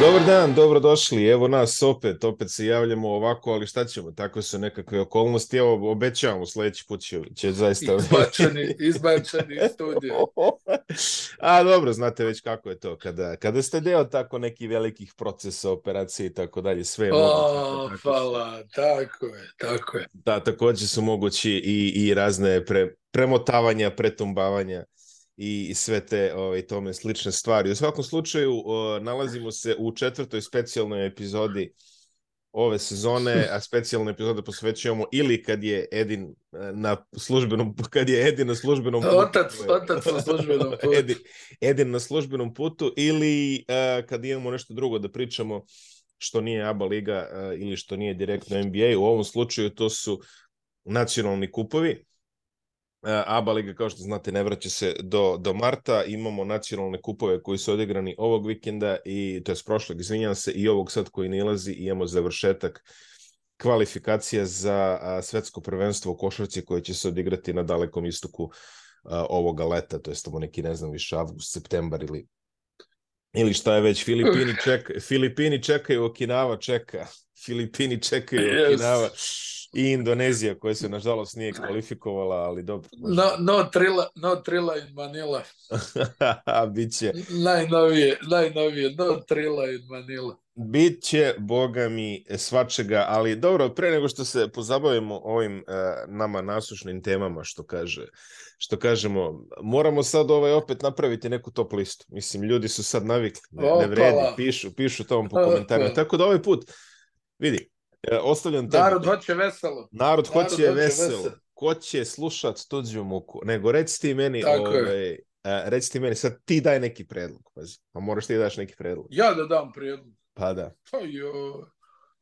Dobar dan, dobrodošli. Evo nas opet, opet se javljamo ovako, ali šta ćemo, tako su nekakve okolnosti. Evo, obećavamo, sledeći put će, će zaista... Izbačeni, izbačeni iz studija. A dobro, znate već kako je to. Kada, kada ste deo tako nekih velikih procesa, operacije i tako dalje, sve je moguće. O, hvala, tako je, tako je. Da, takođe su mogući i, i razne pre, premotavanja, pretumbavanja i sve te ovaj, tome slične stvari. U svakom slučaju nalazimo se u četvrtoj specijalnoj epizodi ove sezone, a specijalne epizode posvećujemo ili kad je Edin e, na službenom kad je Edin na službenom putu. Otac, otac na službenom putu. Edin, Edin na službenom putu ili uh, kad imamo nešto drugo da pričamo što nije ABA liga uh, ili što nije direktno NBA. U ovom slučaju to su nacionalni kupovi. E, ABA liga, kao što znate, ne vraća se do, do marta. Imamo nacionalne kupove koji su odigrani ovog vikenda, i to je prošlog, izvinjam se, i ovog sad koji nilazi. Imamo završetak kvalifikacija za a, svetsko prvenstvo u košarci koje će se odigrati na dalekom istoku a, ovoga leta, to je tamo neki, ne znam, više avgust, septembar ili ili šta je već, Filipini, čeka, Filipini čekaju, Okinawa čeka, Filipini čekaju, Okinawa. I Indonezija koja se nažalost nije kvalifikovala, ali dobro. No, no, trila, no trila in Manila. Biće. Najnovije, najnovije, no trila in Manila. Biće, boga mi, svačega, ali dobro, pre nego što se pozabavimo ovim uh, nama nasušnim temama, što kaže, što kažemo, moramo sad ovaj opet napraviti neku top listu. Mislim, ljudi su sad navikli, ne, ne vredi, pišu, pišu tamo po komentarima. Tako da ovaj put, vidi, E, ostavljam tebi. Narod hoće veselo. Narod hoće, Narod veselo. veselo. Ko će slušat tuđu muku? Nego reci ti meni, Tako ovaj, uh, reci ti meni, sad ti daj neki predlog. Pazi. Pa moraš ti daš neki predlog. Ja da dam predlog. Pa da. Pa jo.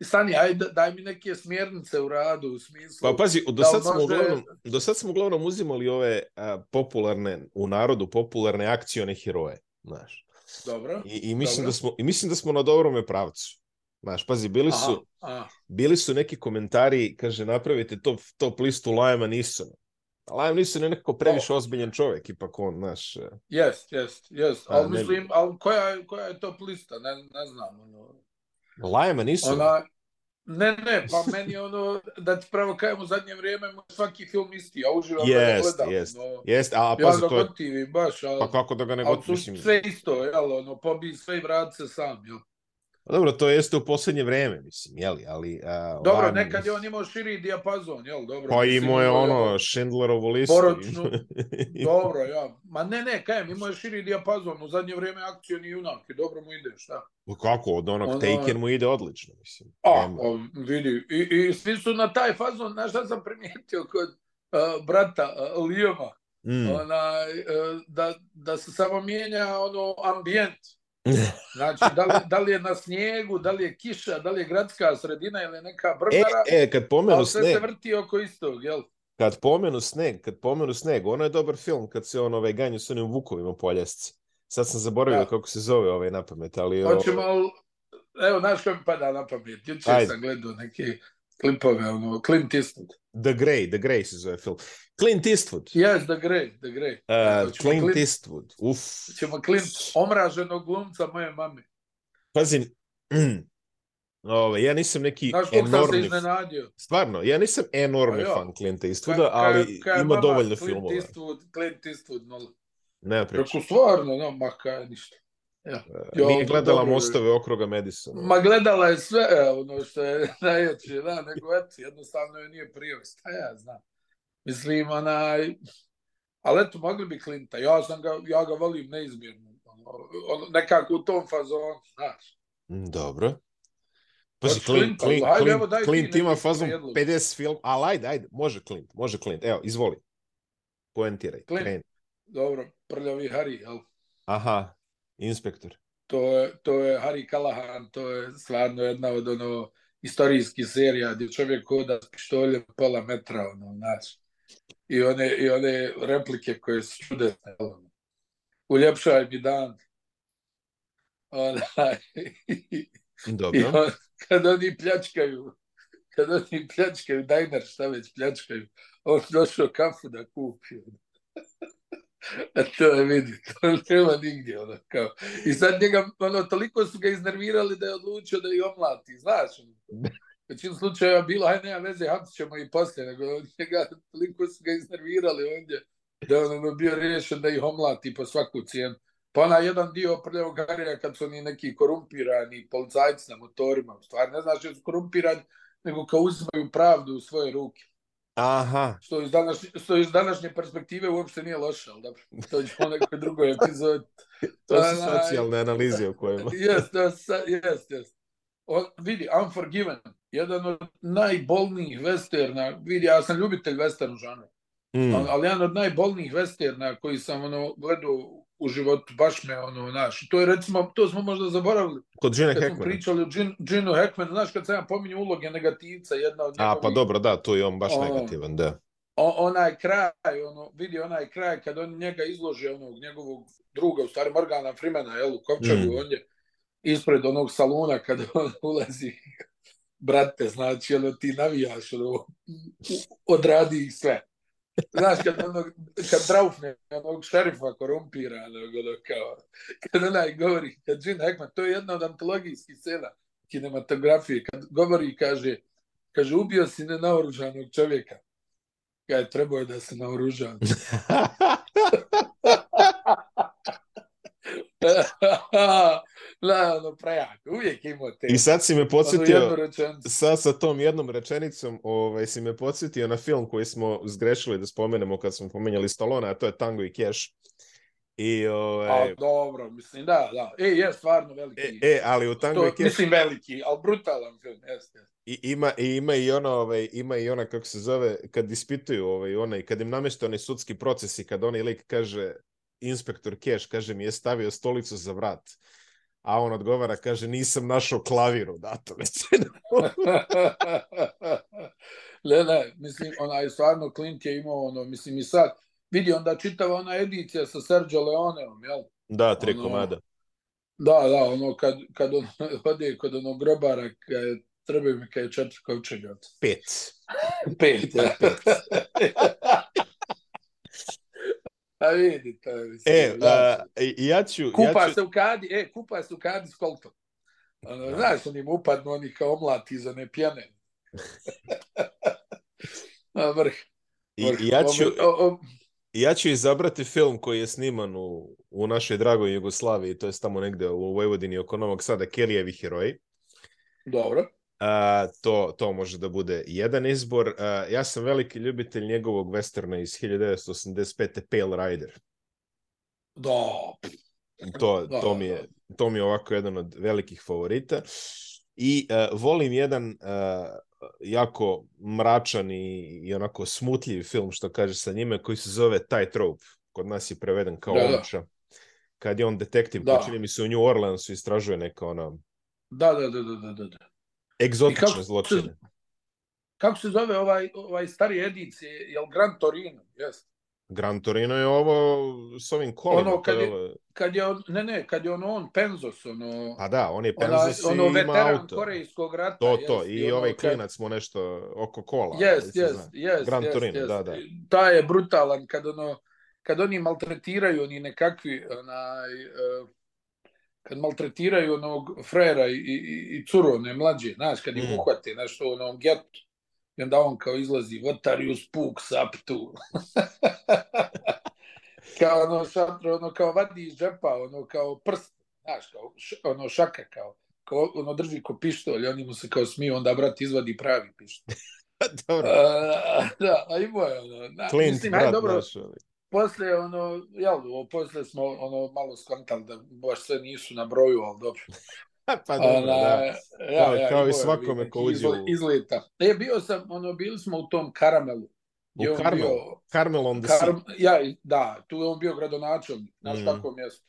I stani, ajde, daj mi neke smjernice u radu, u smislu... Pa pazi, do sad, smo može... uglavnom, do sad smo uglavnom uzimali ove a, popularne, u narodu popularne akcione heroje, znaš. Dobro. I, i, mislim dobro. Da smo, I mislim da smo na dobrome pravcu. Znaš, pazi, bili su, aha, aha. bili su neki komentari, kaže, napravite top, top listu Lajama Nisona. Liam Neeson je nekako previše ozbiljan čovjek, ipak on, znaš... Jest, jest, jest. Ali mislim, ali koja, koja je top lista? Ne, ne znam. Ono... Lajama Nisona? Ona, ne, ne, pa meni ono, da ti pravo kajem u zadnje vrijeme, svaki film isti, ja uživam yes, da gledam. Jest, no, jest, a ja pazi, ga to je... baš, ali, pa kako da ga ne gotivim? Sve isto, jel, ono, pobi sve i vrat se sam, jel. Pa dobro, to jeste u poslednje vreme, mislim, jeli, ali... A, dobro, lani... nekad je on imao širi dijapazon, jel, dobro. Pa imao je ono, Schindlerovu listu. Poročnu, dobro, ja. Ma ne, ne, kajem, imao je širi dijapazon, u zadnje vreme akcija ni junak, i dobro mu ide, šta? Pa kako, od onog ono... Taken mu ide odlično, mislim. A, o, vidi, i, i svi su na taj fazon, znaš šta sam primijetio kod uh, brata uh, Lijoma, mm. onaj, uh, da, da se samo mijenja ono ambijent Znači, da li, da li je na snijegu, da li je kiša, da li je gradska sredina ili neka brdara, e, e, kad pomenu sve sneg, se vrti oko istog, jel? Kad pomenu sneg, kad pomenu sneg, ono je dobar film kad se on ovaj ganju s onim vukovima po Aljasci. Sad sam zaboravio ja. kako se zove ovaj na pamet, ali... Hoćemo, evo, znaš ko mi pada na pamet, sam gledao neke klipove, ono, Clint Eastwood. The Grey, The Grey se zove film. Clint Eastwood. Yes, The Grey, The Grey. Uh, Clint, Clint Eastwood, uf. Ćemo Clint, omraženog glumca moje mame. Pazi, Ove, ja nisam neki Znaš, enormni... Znaš Stvarno, ja nisam enormni ja. fan Clint Eastwooda, ali ka, ka ima dovoljno Clint filmova. Eastwood, Clint Eastwood, no. Ne priča. Rekao, stvarno, no, ma kaj, ništa. Ja. Jo, Nije gledala dobro, mostove okruga Madisona. Ma gledala je sve, ono što je najjače, da, nego eto, jednostavno je nije prijel, šta ja znam. Mislim, onaj, ali eto, mogli bi Klinta, ja sam ga, ja ga volim neizmjerno, ono, nekako u tom fazonu, znaš. Mm, dobro. Pa si Clint, Clint, Clint, Clint, ima fazon 50 film, ali ajde, ajde, može Clint, može Clint, evo, izvoli. Poentiraj, Clint. Kreni. Dobro, prljavi Harry, jel? Aha, inspektor. To je, to je Harry Callahan, to je stvarno jedna od ono istorijskih serija gdje čovjek hoda s pištoljem pola metra, ono, znaš. I one, I one replike koje su čudesne, ono. Uljepšaj mi dan. Ona, Dobro. I on, kad oni pljačkaju, kad oni pljačkaju, dajner šta već pljačkaju, on došao kafu da kupi. To je vidi, to nema nigdje. Ono, kao. I sad njega, ono, toliko su ga iznervirali da je odlučio da ih omlati, znaš? Većinu slučajeva bilo, aj nema veze, hapsit ćemo i poslije, nego njega, toliko su ga iznervirali ondje, da je ono bio riješen da ih omlati po svaku cijenu. Pa onaj jedan dio prljavog Garija kad su oni neki korumpirani policajci na motorima, u stvari ne znaš da su korumpirani, nego kao uzimaju pravdu u svoje ruke. Aha. Što iz, današnje, što iz današnje perspektive uopšte nije loše, ali dobro, to će u nekoj drugoj epizodi. to su socijalne analize o kojima. Jes, jes, jes. Vidi, Unforgiven, jedan od najbolnijih westerna, vidi, ja sam ljubitelj western žanra, mm. ali jedan od najbolnijih westerna koji sam ono, gledao u životu, baš me ono, znaš, to je recimo, to smo možda zaboravili. Kod Gina Hackmana. Kad smo pričali o Gin, Ginu Hackmanu, znaš, kad sam ja pominju uloge negativca, jedna od njegovih... A, pa dobro, da, tu je on baš ono, negativan, da. O, onaj kraj, ono, vidi onaj kraj kad on njega izlože, onog njegovog druga, u stvari Morgana Freemana, jel, u Kopčagu, mm. on je ispred onog saluna kad on ulazi, brate, znači, ono, ti navijaš, ono, odradi sve. Znaš, kad, ono, kad draufne onog šerifa korumpira, ono, kao, kad onaj govori, kad Gene Hackman, to je jedna od antologijskih scena kinematografije, kad govori i kaže, kaže, ubio si nenaoružanog čovjeka. Kaj, trebao je da se naoruža. La, ono, prejak. Uvijek imao te. I sad si me podsjetio, sad sa tom jednom rečenicom, ovaj, si me podsjetio na film koji smo zgrešili da spomenemo kad smo pomenjali Stallone, a to je Tango i Cash. I, ovaj... A, dobro, mislim, da, da. E, je stvarno veliki. E, e ali u Tango to, i Cash... Mislim, veliki, ali brutalan film, jeste. I ima, i ima i ona ovaj ima i ona kako se zove kad ispituju ovaj onaj kad im nameste onaj sudski proces i kad onaj lik kaže inspektor Cash kaže mi je stavio stolicu za vrat a on odgovara, kaže, nisam našao klavir u datom ne, ne, mislim, onaj stvarno Clint je imao, ono, mislim, i sad, vidi, onda čitava ona edicija sa Sergio Leoneom, jel? Da, tri ono, komada. Da, da, ono, kad, kad on ode kod onog grobara, kad treba mi kad je četiri kovčega. Pet. Pet, ja. Pet. A vidi, to je mislim. E, a, ja ću... Kupa ja ću... se u kadi, e, kupa se u kadi s koltom. Ono, znaš, oni mu upadnu, oni kao omlati za ne pjane. A, vrh. I, ja ću... O, o, ja ću izabrati film koji je sniman u, u našoj dragoj Jugoslaviji, to je tamo negde u Vojvodini oko Novog Sada, Kelijevi heroji. Dobro. Uh, to, to može da bude jedan izbor. Uh, ja sam veliki ljubitelj njegovog westerna iz 1985. Pale Rider. Da. To, da, to, mi je, to mi je ovako jedan od velikih favorita. I uh, volim jedan uh, jako mračan i, i onako smutljiv film, što kaže sa njime, koji se zove Tightrope. Kod nas je preveden kao da, da. Kad je on detektiv, da. čini mi se u New Orleansu istražuje neka ona... Da, da, da, da, da, da egzotične kako, zločine. Kako se zove ovaj, ovaj stari edicije? Je li Gran Torino? Yes. Gran Torino je ovo s ovim kolima. Ono, kad, je, kad je on, ne, ne, kad je ono on Penzos, ono... Pa da, on je Penzos ona, ono, i ima auto. korejskog rata. To, to, jest, i, i ovaj kad... klinac mu nešto oko kola. Yes, yes, yes, Gran yes, Torino, yes. da, da. Ta je brutalan, kad ono, kad oni maltretiraju, oni nekakvi, onaj, uh, kad maltretiraju onog frera i, i, i curu, one mlađe, znaš, kad ih mm. uhvate nešto u onom getu, i onda on kao izlazi, spooks up to? kao ono šatro, ono kao vadi iz džepa, ono kao prst, znaš, kao š, ono šaka, kao, kao ono drži ko pištolj, oni mu se kao smiju, onda brat izvadi pravi pištolj. dobro. A, da, a imao je ono. Na, Clint, mislim, brat, dobro, naš, posle ono jel posle smo ono malo skontali da baš sve nisu na broju al dobro. Pa dobro Ona, da. ja, kao, ja, kao i svakome ko uđe u... izleta. E bio sam ono bili smo u tom karamelu u Karmel? bio, Carmel on the Kar, ja da tu je on bio gradonačelnik znaš mm. kako mjesto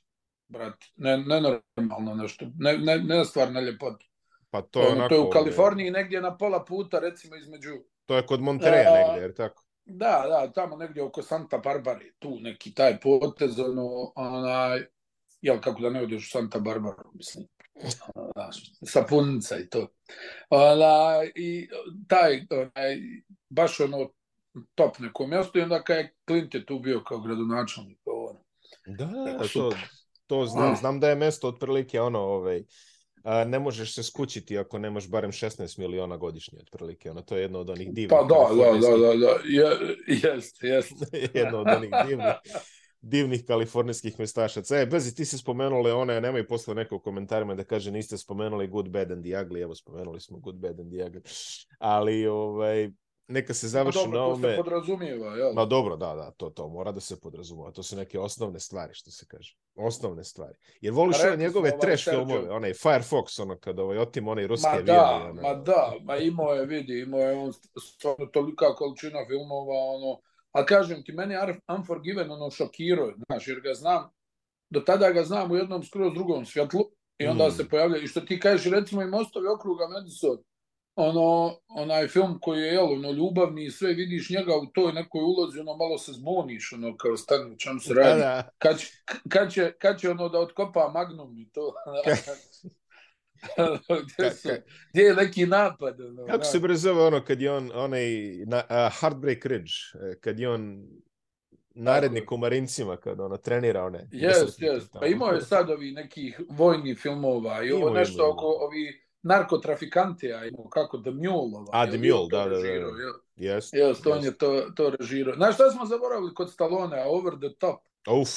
brat ne ne normalno nešto ne ne ne stvarna ljepota pa to je ono, onako, to je u Kaliforniji negdje na pola puta recimo između to je kod Montereja negdje jer tako Da, da, tamo negdje oko Santa Barbara, tu neki taj potez, ono, onaj, jel, kako da ne odeš u Santa Barbara, mislim, znaš, sapunica i to. Ona, I taj, onaj, baš ono, top neko mjesto i onda kad je Clint je tu bio kao gradonačelnik, Da, to, to znam, znam da je mesto otprilike ono, ovaj, a, ne možeš se skućiti ako nemaš barem 16 miliona godišnje otprilike. Ono, to je jedno od onih divnih. Pa da, da, da, da, da. Jest, jest. jedno od onih divnih divnih kalifornijskih mestašaca. E, Bezi, ti si spomenuli one, nemoj posle nekog komentarima da kaže niste spomenuli Good, Bad and the Ugly, evo spomenuli smo Good, Bad and the Ugly, ali ovaj, neka se završi dobro, na ovome... To se podrazumijeva, jel? Ma dobro, da, da, to, to mora da se podrazumijeva. To su neke osnovne stvari, što se kaže. Osnovne stvari. Jer voliš ove njegove trash Sergio... filmove, onaj Firefox, ono kada ovaj, otim onaj ruske ma da, ono... Ma da, ma imao je, vidi, imao je on stvarno tolika količina filmova, ono, a kažem ti, meni je Unforgiven ono šokirao, znaš, jer ga znam, do tada ga znam u jednom skroz drugom svjetlu, i onda mm. se pojavlja, i što ti kažeš, recimo i Mostovi okruga Madison, ono, onaj film koji je, jel, ono, ljubavni i sve, vidiš njega u toj nekoj ulozi, ono, malo se zbuniš, ono, kao stanu, čem se radi. Da, da. Kad, kad, će, kad će, ono, da otkopa Magnum i to. gdje, su, gdje je neki napad? Ono, Kako se brzo ono, kad je on, onaj, na, uh, Heartbreak Ridge, e, kad je on narednik u Marincima kad ono trenira one. Jes, jes. Pa imao je sad ovi nekih vojnih filmova i ovo nešto oko ovi narkotrafikanti, a imamo kako, The Mule. Ovaj, a, The Mule, da, da, da. Yes, yes, to yes. on je to, to režirao. Znaš šta smo zaboravili kod Stallone, Over the Top? Uf.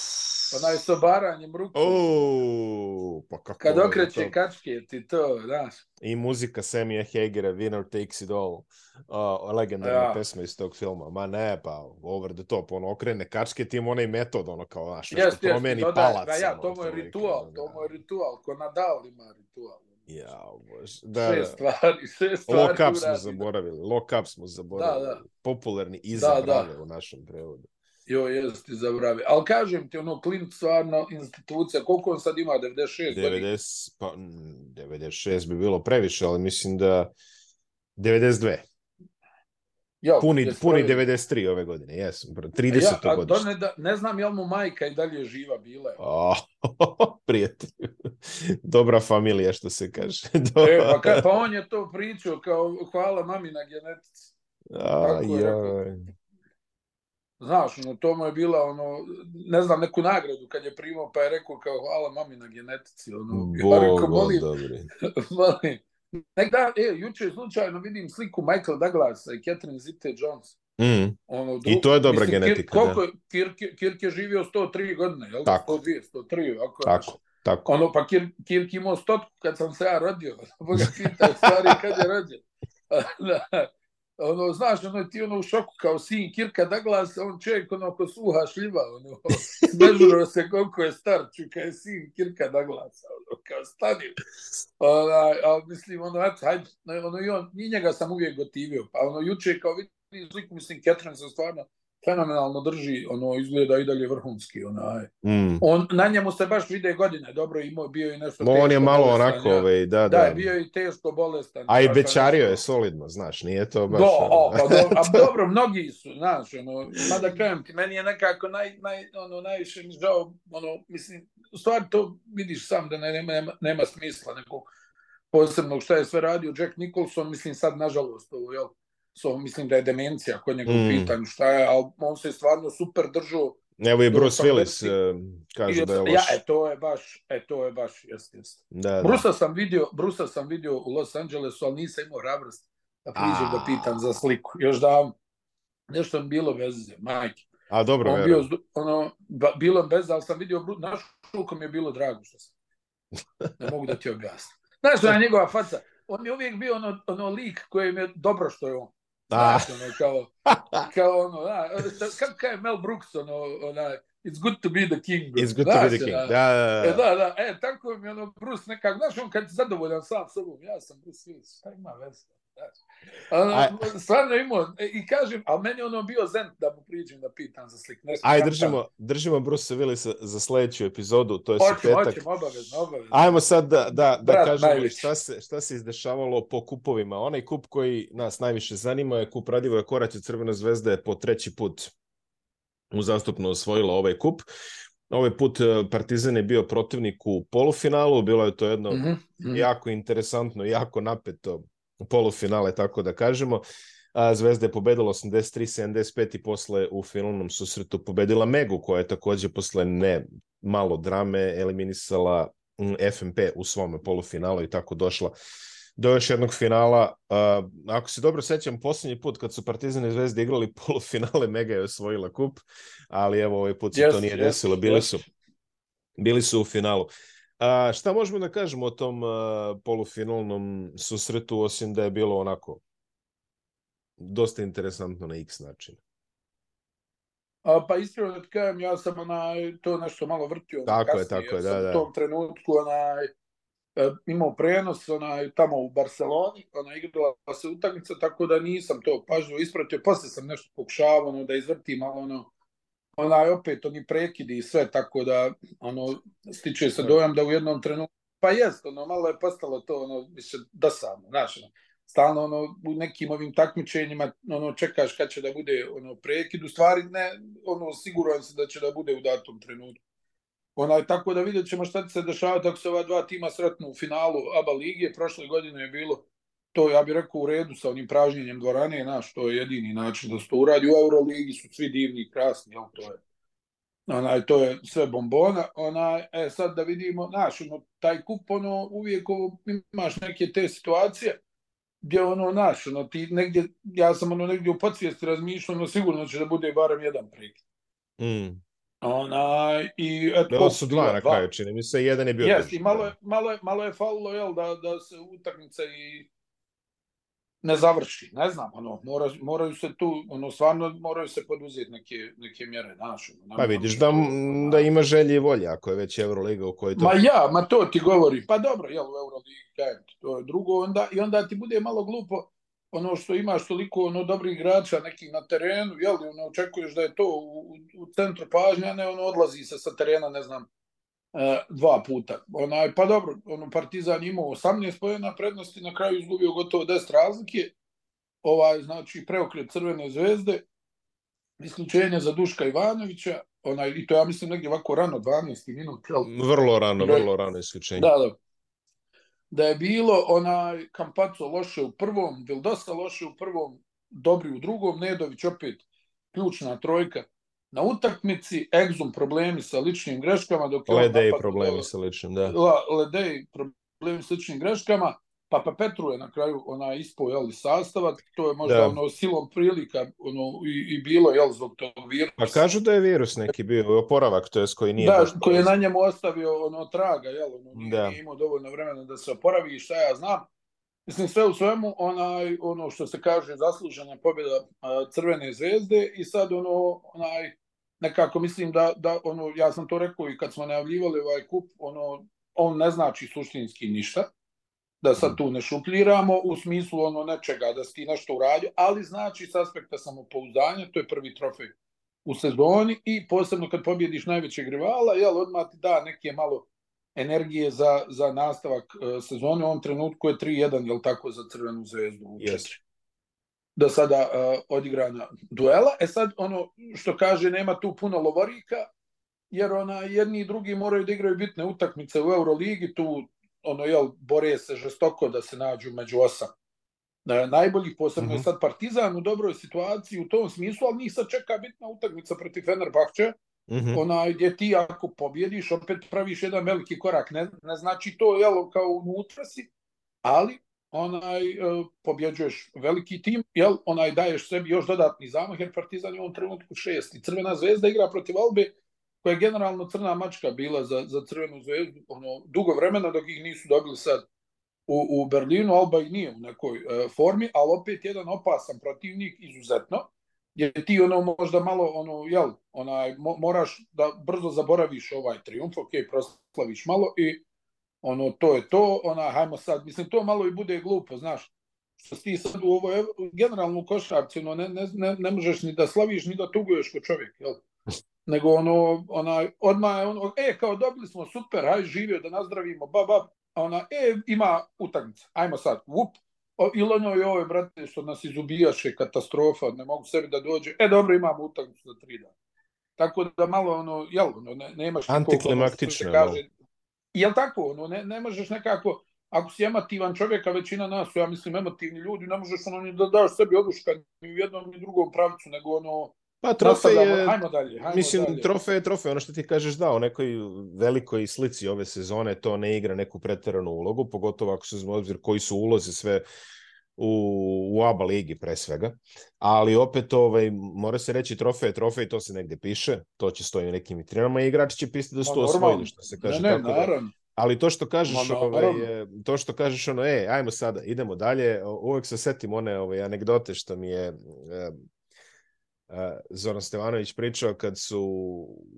Onaj sa baranjem ruku. Oh, pa kako Kad okreće to... kačke, ti to, znaš. I muzika Samija Hagera, Winner Takes It All. Uh, legendarna ja. pesma iz tog filma. Ma ne, pa over the top. Ono, okrene kačke, ti ima onaj metod, ono kao, znaš, što yes, promeni yes, palac. Da, ja, to mu je ritual, to mu je ritual. Ko Nadal ima ritual. Ja, bože. Da, sve stvari, sve stvari. Lock up smo zaboravili. Lock up smo zaboravili. Da, da. Popularni izabrave da, da. u našem prevodu. Jo, jes ti zaboravili. Ali kažem ti, ono, Clint stvarno institucija, koliko on sad ima, 96 90, pa, 96 bi bilo previše, ali mislim da 92. Jo, puni, puni 93 ove godine, jesam, 30. Ja, a to ne, da, ne znam je li mu majka i dalje živa bila. Oh, prijatelj. Dobra familija, što se kaže. e, pa, ka, pa on je to pričao kao hvala mami na genetici. A, ja. Znaš, ono, to mu je bila, ono, ne znam, neku nagradu kad je primao, pa je rekao kao hvala mami na genetici. Ono, Bog, ja rekao, molim, molim, Nek da, e, juče slučajno vidim sliku Michael Douglasa i Catherine Zite-Jones. Mm. Ono, I to je dobra mislim, genetika. Kir, koliko, Kirk, Kirk je živio 103 godine, jel? Tako. 102, 103, ako tako. Tako. Ono, pa Kirk, Kirk imao stotku kad sam se ja rodio. Boga pita, stvari, kad je rođen. da ono, znaš, ono, ti ono u šoku kao sin Kirka Douglas, on čovjek ono ko sluha šljiva, ono, nežuro se koliko je star, čuka je sin Kirka Douglas, ono, kao stani. Ona, a mislim, ono, hajde, ono, i on, i njega sam uvijek gotivio, pa ono, juče kao vidi sliku, mislim, Catherine se stvarno, fenomenalno drži, ono izgleda i dalje vrhunski, onaj. Mm. On na njemu se baš vide godine, dobro imao bio i nešto Mo, on je malo bolestan, onako, ja. ovaj, da, da. Da, bio i teško bolestan. A i bećario je solidno, znaš, nije to baš. Do, o, pa dobro, a dobro, mnogi su, znaš, ono, mada kažem ti, meni je nekako naj, naj, ono, najviše mi žao, ono, mislim, u stvari to vidiš sam da nema, nema, nema smisla nekog posebnog šta je sve radio Jack Nicholson, mislim sad nažalost ovo, jel, so, mislim da je demencija kod njega mm. pitanju šta je, ali on se stvarno super držao. Evo i Bruce Willis uh, kaže da je loš. Ja, e, to je baš, e, to je baš, jest, jest. Da, da. Brusa sam vidio, Brusa sam vidio u Los Angelesu, ali nisam imao hrabrost da priđem da pitam za sliku. Još da nešto mi bilo veze, majke. A dobro, on bio, ono, ba, bilo bez, ali sam vidio, naš šuko mi je bilo drago što sam. Ne mogu da ti objasnim. Znaš, da njegova faca, on je uvijek bio ono, ono lik koji mi je dobro što je on. Da. Ono, kao, kao ono, da, kako je Mel Brooks, ono, ona, it's good to be the king. It's good znaš, to be the king, da, da, da. E, da, da, e, tako mi ono, Bruce nekako, znaš, on kad je zadovoljan sam sobom, ja sam Bruce Willis, šta ima veze? Ono, stvarno imao, e, i kažem, ali meni ono bio zen da mu priđem da pitam za slik. Nešto Aj, držimo, držimo Bruce Willisa za sledeću epizodu, to je Hoću, petak. Hoćemo, obavezno, obavezno. Ajmo sad da, da, da kažemo šta se, šta se izdešavalo po kupovima. Onaj kup koji nas najviše zanima je kup Radivoja Koraća Crvena zvezda je po treći put uzastupno osvojila ovaj kup. Ovaj put e, Partizan je bio protivnik u polufinalu, bilo je to jedno mm -hmm. jako interesantno, jako napeto polufinale, tako da kažemo. A Zvezda je pobedila 83-75 i posle u finalnom susretu pobedila Megu, koja je takođe posle ne malo drame eliminisala mm, FNP u svome polufinalu i tako došla do još jednog finala. Uh, ako se dobro sećam, poslednji put kad su Partizan i Zvezda igrali polufinale, Mega je osvojila kup, ali evo ovaj put se yes, to nije yes, desilo. Bili yes. su, bili su u finalu. A, šta možemo da kažemo o tom uh, polufinalnom susretu, osim da je bilo onako dosta interesantno na x način? A, pa iskreno da ti kažem, ja sam onaj, to nešto malo vrtio. Tako kasnije, je, tako je, da, da. U tom trenutku onaj, E, imao prenos onaj, tamo u Barceloni, ona igrala se utakmica, tako da nisam to pažnju ispratio. Posle sam nešto pokušavao ono, da izvrtim, malo ono, onaj opet oni prekidi i sve, tako da ono, stiče se dojam da u jednom trenutku, pa jest, ono, malo je postalo to, ono, više dosadno, znaš, ono, stalno ono, u nekim ovim takmičenjima ono, čekaš kad će da bude ono, prekid, u stvari ne, ono, siguran se da će da bude u datom trenutku. Onaj, tako da vidjet ćemo šta će se dešavati ako se ova dva tima sretnu u finalu ABA lige. Prošle godine je bilo to, ja bih rekao, u redu sa onim pražnjenjem dvorane, naš, to je jedini način da se to uradi. U Euroligi su svi divni i krasni, jel, to je onaj, to je sve bombona, onaj, e, sad da vidimo, znaš, ono, taj kup, ono, uvijek ovo, imaš neke te situacije, gdje ono, naš, ono, ti negdje, ja sam ono negdje u podsvijesti razmišljao, ono, sigurno će da bude barem jedan prekid. Mm. Onaj, i eto, Bilo su dva na kraju, čini mi se, jedan je bio... Jes, i malo je, malo je, malo je falilo, jel, da, da se utakmica i ne završi, ne znam, ono, mora, moraju se tu, ono, stvarno moraju se poduzeti neke, neke mjere, znaš. Ono, pa vidiš da, da ima želje i volje, ako je već Euroliga u kojoj to... Ma ja, ma to ti govori, pa dobro, jel, u Euroligi, to je drugo, onda, i onda ti bude malo glupo, ono što imaš toliko ono dobrih igrača nekih na terenu, jel, ono očekuješ da je to u, u centru pažnja, ne ono odlazi se sa terena, ne znam, dva puta. Onaj, pa dobro, ono Partizan imao 18 pojena prednosti, na kraju izgubio gotovo 10 razlike, ovaj, znači preokret Crvene zvezde, isključenje za Duška Ivanovića, onaj, i to ja mislim negdje ovako rano, 12 minut. Jel? Vrlo rano, vrlo rano isključenje. Da, da da je bilo onaj Kampaco loše u prvom, dosta loše u prvom, dobri u drugom, Nedović opet ključna trojka na utakmici, Exum problemi sa ličnim greškama, dok je Ledej problemi sa ličnim, da. Ledej problemi sa ličnim greškama, Papa Petru je na kraju ona ispo jel, sastava, to je možda da. ono silom prilika ono, i, i bilo jel, zbog tog virusa. Pa kažu da je virus neki bio, oporavak, to je koji nije... Da, koji je na njemu ostavio ono traga, jel, ono, da. nije imao dovoljno vremena da se oporavi i šta ja znam. Mislim, sve u svemu, onaj, ono što se kaže, zaslužena pobjeda Crvene zvezde i sad ono, onaj, nekako mislim da, da ono, ja sam to rekao i kad smo najavljivali ovaj kup, ono, on ne znači suštinski ništa da sad tu ne šupljiramo u smislu ono nečega da si ti nešto uradio, ali znači s aspekta samopouzdanja, to je prvi trofej u sezoni i posebno kad pobjediš najvećeg rivala, jel, odmah ti da neke malo energije za, za nastavak uh, sezone. U ovom trenutku je 3-1, jel tako, za Crvenu zvezdu u yes. Do sada uh, odigrana duela. E sad, ono što kaže, nema tu puno lovorika, jer ona jedni i drugi moraju da igraju bitne utakmice u Euroligi, tu ono, jel, bore se žestoko da se nađu među osam na najbolji, posebno mm -hmm. je sad Partizan u dobroj situaciji u tom smislu, ali njih sad čeka bitna utakmica protiv Fenerbahče, mm -hmm. ona gdje ti ako pobjediš, opet praviš jedan veliki korak. Ne, ne znači to, jel, kao unutra si, ali onaj e, pobjeđuješ veliki tim, jel, onaj daješ sebi još dodatni zamah, jer Partizan je u ovom trenutku šesti. Crvena zvezda igra protiv Albe, koja je generalno crna mačka bila za, za crvenu zvezdu ono, dugo vremena dok ih nisu dobili sad u, u Berlinu, Alba i nije u nekoj e, formi, ali opet jedan opasan protivnik izuzetno, jer ti ono možda malo ono jel onaj mo, moraš da brzo zaboraviš ovaj trijumf, ok, proslaviš malo i ono to je to, ona hajmo sad, mislim to malo i bude glupo, znaš. Što ti sad u ovo generalnu košarci, ono, ne, ne, ne, ne možeš ni da slaviš ni da tuguješ ko čovjek, jel? nego ono, onaj, odmah je ono, e, kao dobili smo, super, hajde živio da nazdravimo, ba, ba, ona, e, ima utakmica, ajmo sad, vup, o, ili ono ovo, brate, što nas izubijaše, katastrofa, ne mogu sebi da dođe, e, dobro, imamo utakmicu za tri dana. Tako da malo, ono, jel, ono, ne, nemaš... Antiklimaktično. Kaže, jel tako, ono, ne, ne možeš nekako, ako si emotivan čovjek, a većina nas su, ja mislim, emotivni ljudi, ne možeš ono ni da daš sebi oduška ni u jednom ni drugom pravcu, nego ono, Pa trofej je, hajmo dalje, hajmo mislim, dalje. trofej je trofej, ono što ti kažeš da, u nekoj velikoj slici ove sezone to ne igra neku preteranu ulogu, pogotovo ako se uzme obzir koji su ulozi sve u, u ABA ligi pre svega, ali opet ovaj, mora se reći trofej trofej, to se negde piše, to će stoji u nekim vitrinama i igrači će pisati da su to osvojili, što se kaže. ne, ne, tako da, naravno. ali to što kažeš, Ma, ovaj, to što kažeš ono, e, ajmo sada, idemo dalje, uvek se setim one ovaj, anegdote što mi je e, e, Zoran Stevanović pričao kad su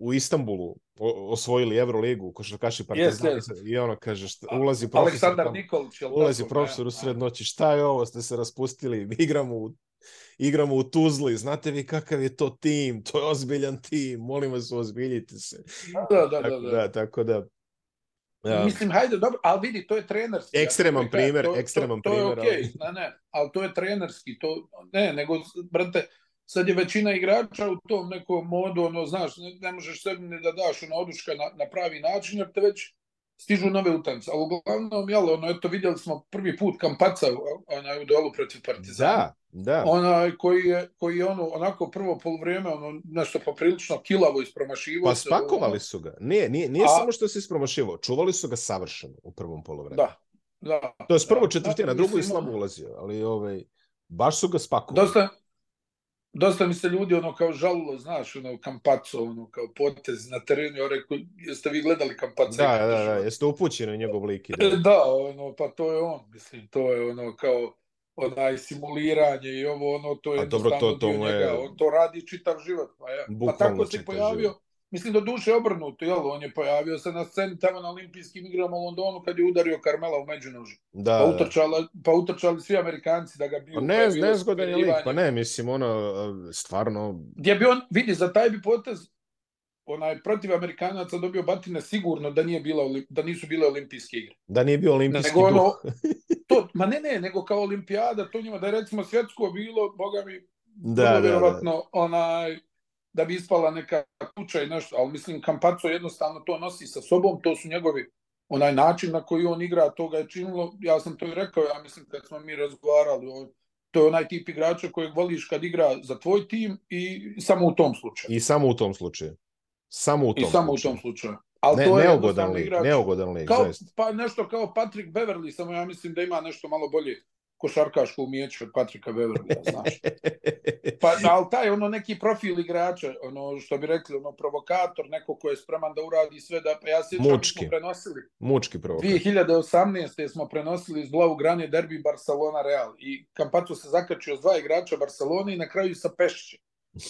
u Istanbulu osvojili Euroligu, košarkaši Partizan Jest, i ono kaže, šta, ulazi profesor Aleksandar Nikolić, ulazi tako? profesor u sred noći, šta je ovo, ste se raspustili, igramo u, igramo u Tuzli, znate vi kakav je to tim, to je ozbiljan tim, molim vas ozbiljite se. Da, da, da, tako da. da, tako da ja, Mislim, hajde, dobro, ali vidi, to je trenerski. Ekstreman Ja ti kažem, primer, to- to- ekstreman to, je primer, okej, ali- ne, ne, ali to je trenerski, to, ne, nego, brate, sad je većina igrača u tom nekom modu, ono, znaš, ne, ne možeš sebi ni da daš ono oduška na, na pravi način, jer te već stižu nove utakmice. Ali uglavnom, jel, ono, eto, vidjeli smo prvi put Kampaca onaj, u duelu protiv Partizana. da, da. Onaj koji je, koji je ono, onako prvo polovreme, ono, nešto poprilično kilavo ispromašivo. Pa spakovali su ga. Nije, nije, nije A- samo što se ispromašivao, čuvali su ga savršeno u prvom polovremenu. Da, da. To je prvo da, četvrtina, da, drugo je mislim, slabo ulazio, ali ovaj, baš su ga spakovali. Dosta, dosta mi se ljudi ono kao žalilo, znaš, ono Kampaco, ono kao potez na terenu, ja rekao, jeste vi gledali Kampaco? Da, da, da, jeste upućeni u njegov lik. i delo. Da, ono, pa to je on, mislim, to je ono kao onaj simuliranje i ovo, ono, to je A dobro, to- to je- njega, on to radi čitav život, pa, ja. pa tako se pojavio, život. Mislim do duše obrnuto, jel, on je pojavio se na sceni tamo na olimpijskim igrama u Londonu kad je udario Carmela u međunožu, Da, pa da. utrčali, pa utrčali svi Amerikanci da ga biju. Pa pa ne, nezgodan je lik, pa ne, mislim, ono, stvarno, gdje bi on, vidi, za taj bi potez onaj protiv Amerikanaca dobio batine sigurno da nije bila da nisu bile olimpijske igre. da nije bio olimpijski Nego ono, to, ma ne, ne, nego kao olimpijada, to njima da je recimo svjetsko bilo, boga mi, Da, da, da. vjerovatno, onaj, da bi ispala neka kuća i nešto, ali mislim Kampaco jednostavno to nosi sa sobom, to su njegovi onaj način na koji on igra, to ga je činilo, ja sam to i rekao, ja mislim kad smo mi razgovarali, on, to je onaj tip igrača kojeg voliš kad igra za tvoj tim i samo u tom slučaju. I samo u tom slučaju. Samo u I tom samo u slučaju. tom slučaju. Ali Ne, to je neugodan lik, igrač. neugodan lik, Kao, zaista. pa nešto kao Patrick Beverly, samo ja mislim da ima nešto malo bolje košarkaško umijeće od Patrika Beverlya, znaš. Pa, ali taj ono neki profil igrača, ono što bi rekli, ono provokator, neko ko je spreman da uradi sve, da, pa ja Mučki. smo prenosili, Mučki provokator. 2018. smo prenosili iz Blau Grane derbi Barcelona Real i Kampaco se zakačio s dva igrača Barcelone i na kraju sa Pešće,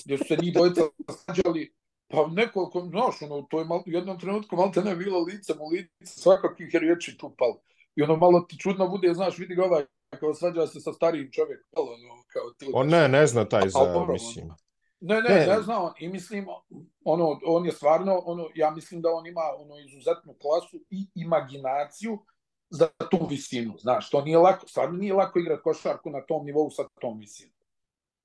gdje su se njih dvojica sađali Pa nekoliko, znaš, ono, to je mal, jednom trenutku malo te ne bilo licem u lice, svakakvih riječi tu palo. I ono malo ti čudno bude, znaš, vidi ga ovaj, kao svađa se sa starijim čovjekom, ono, kao ti On ne, ne zna taj za, dobro, mislim. Ne, ne, Ne. ne, zna on. I mislim, ono, on je stvarno, ono, ja mislim da on ima ono izuzetnu klasu i imaginaciju za tu visinu. Znaš, to nije lako, stvarno nije lako igrati košarku na tom nivou sa tom visinom.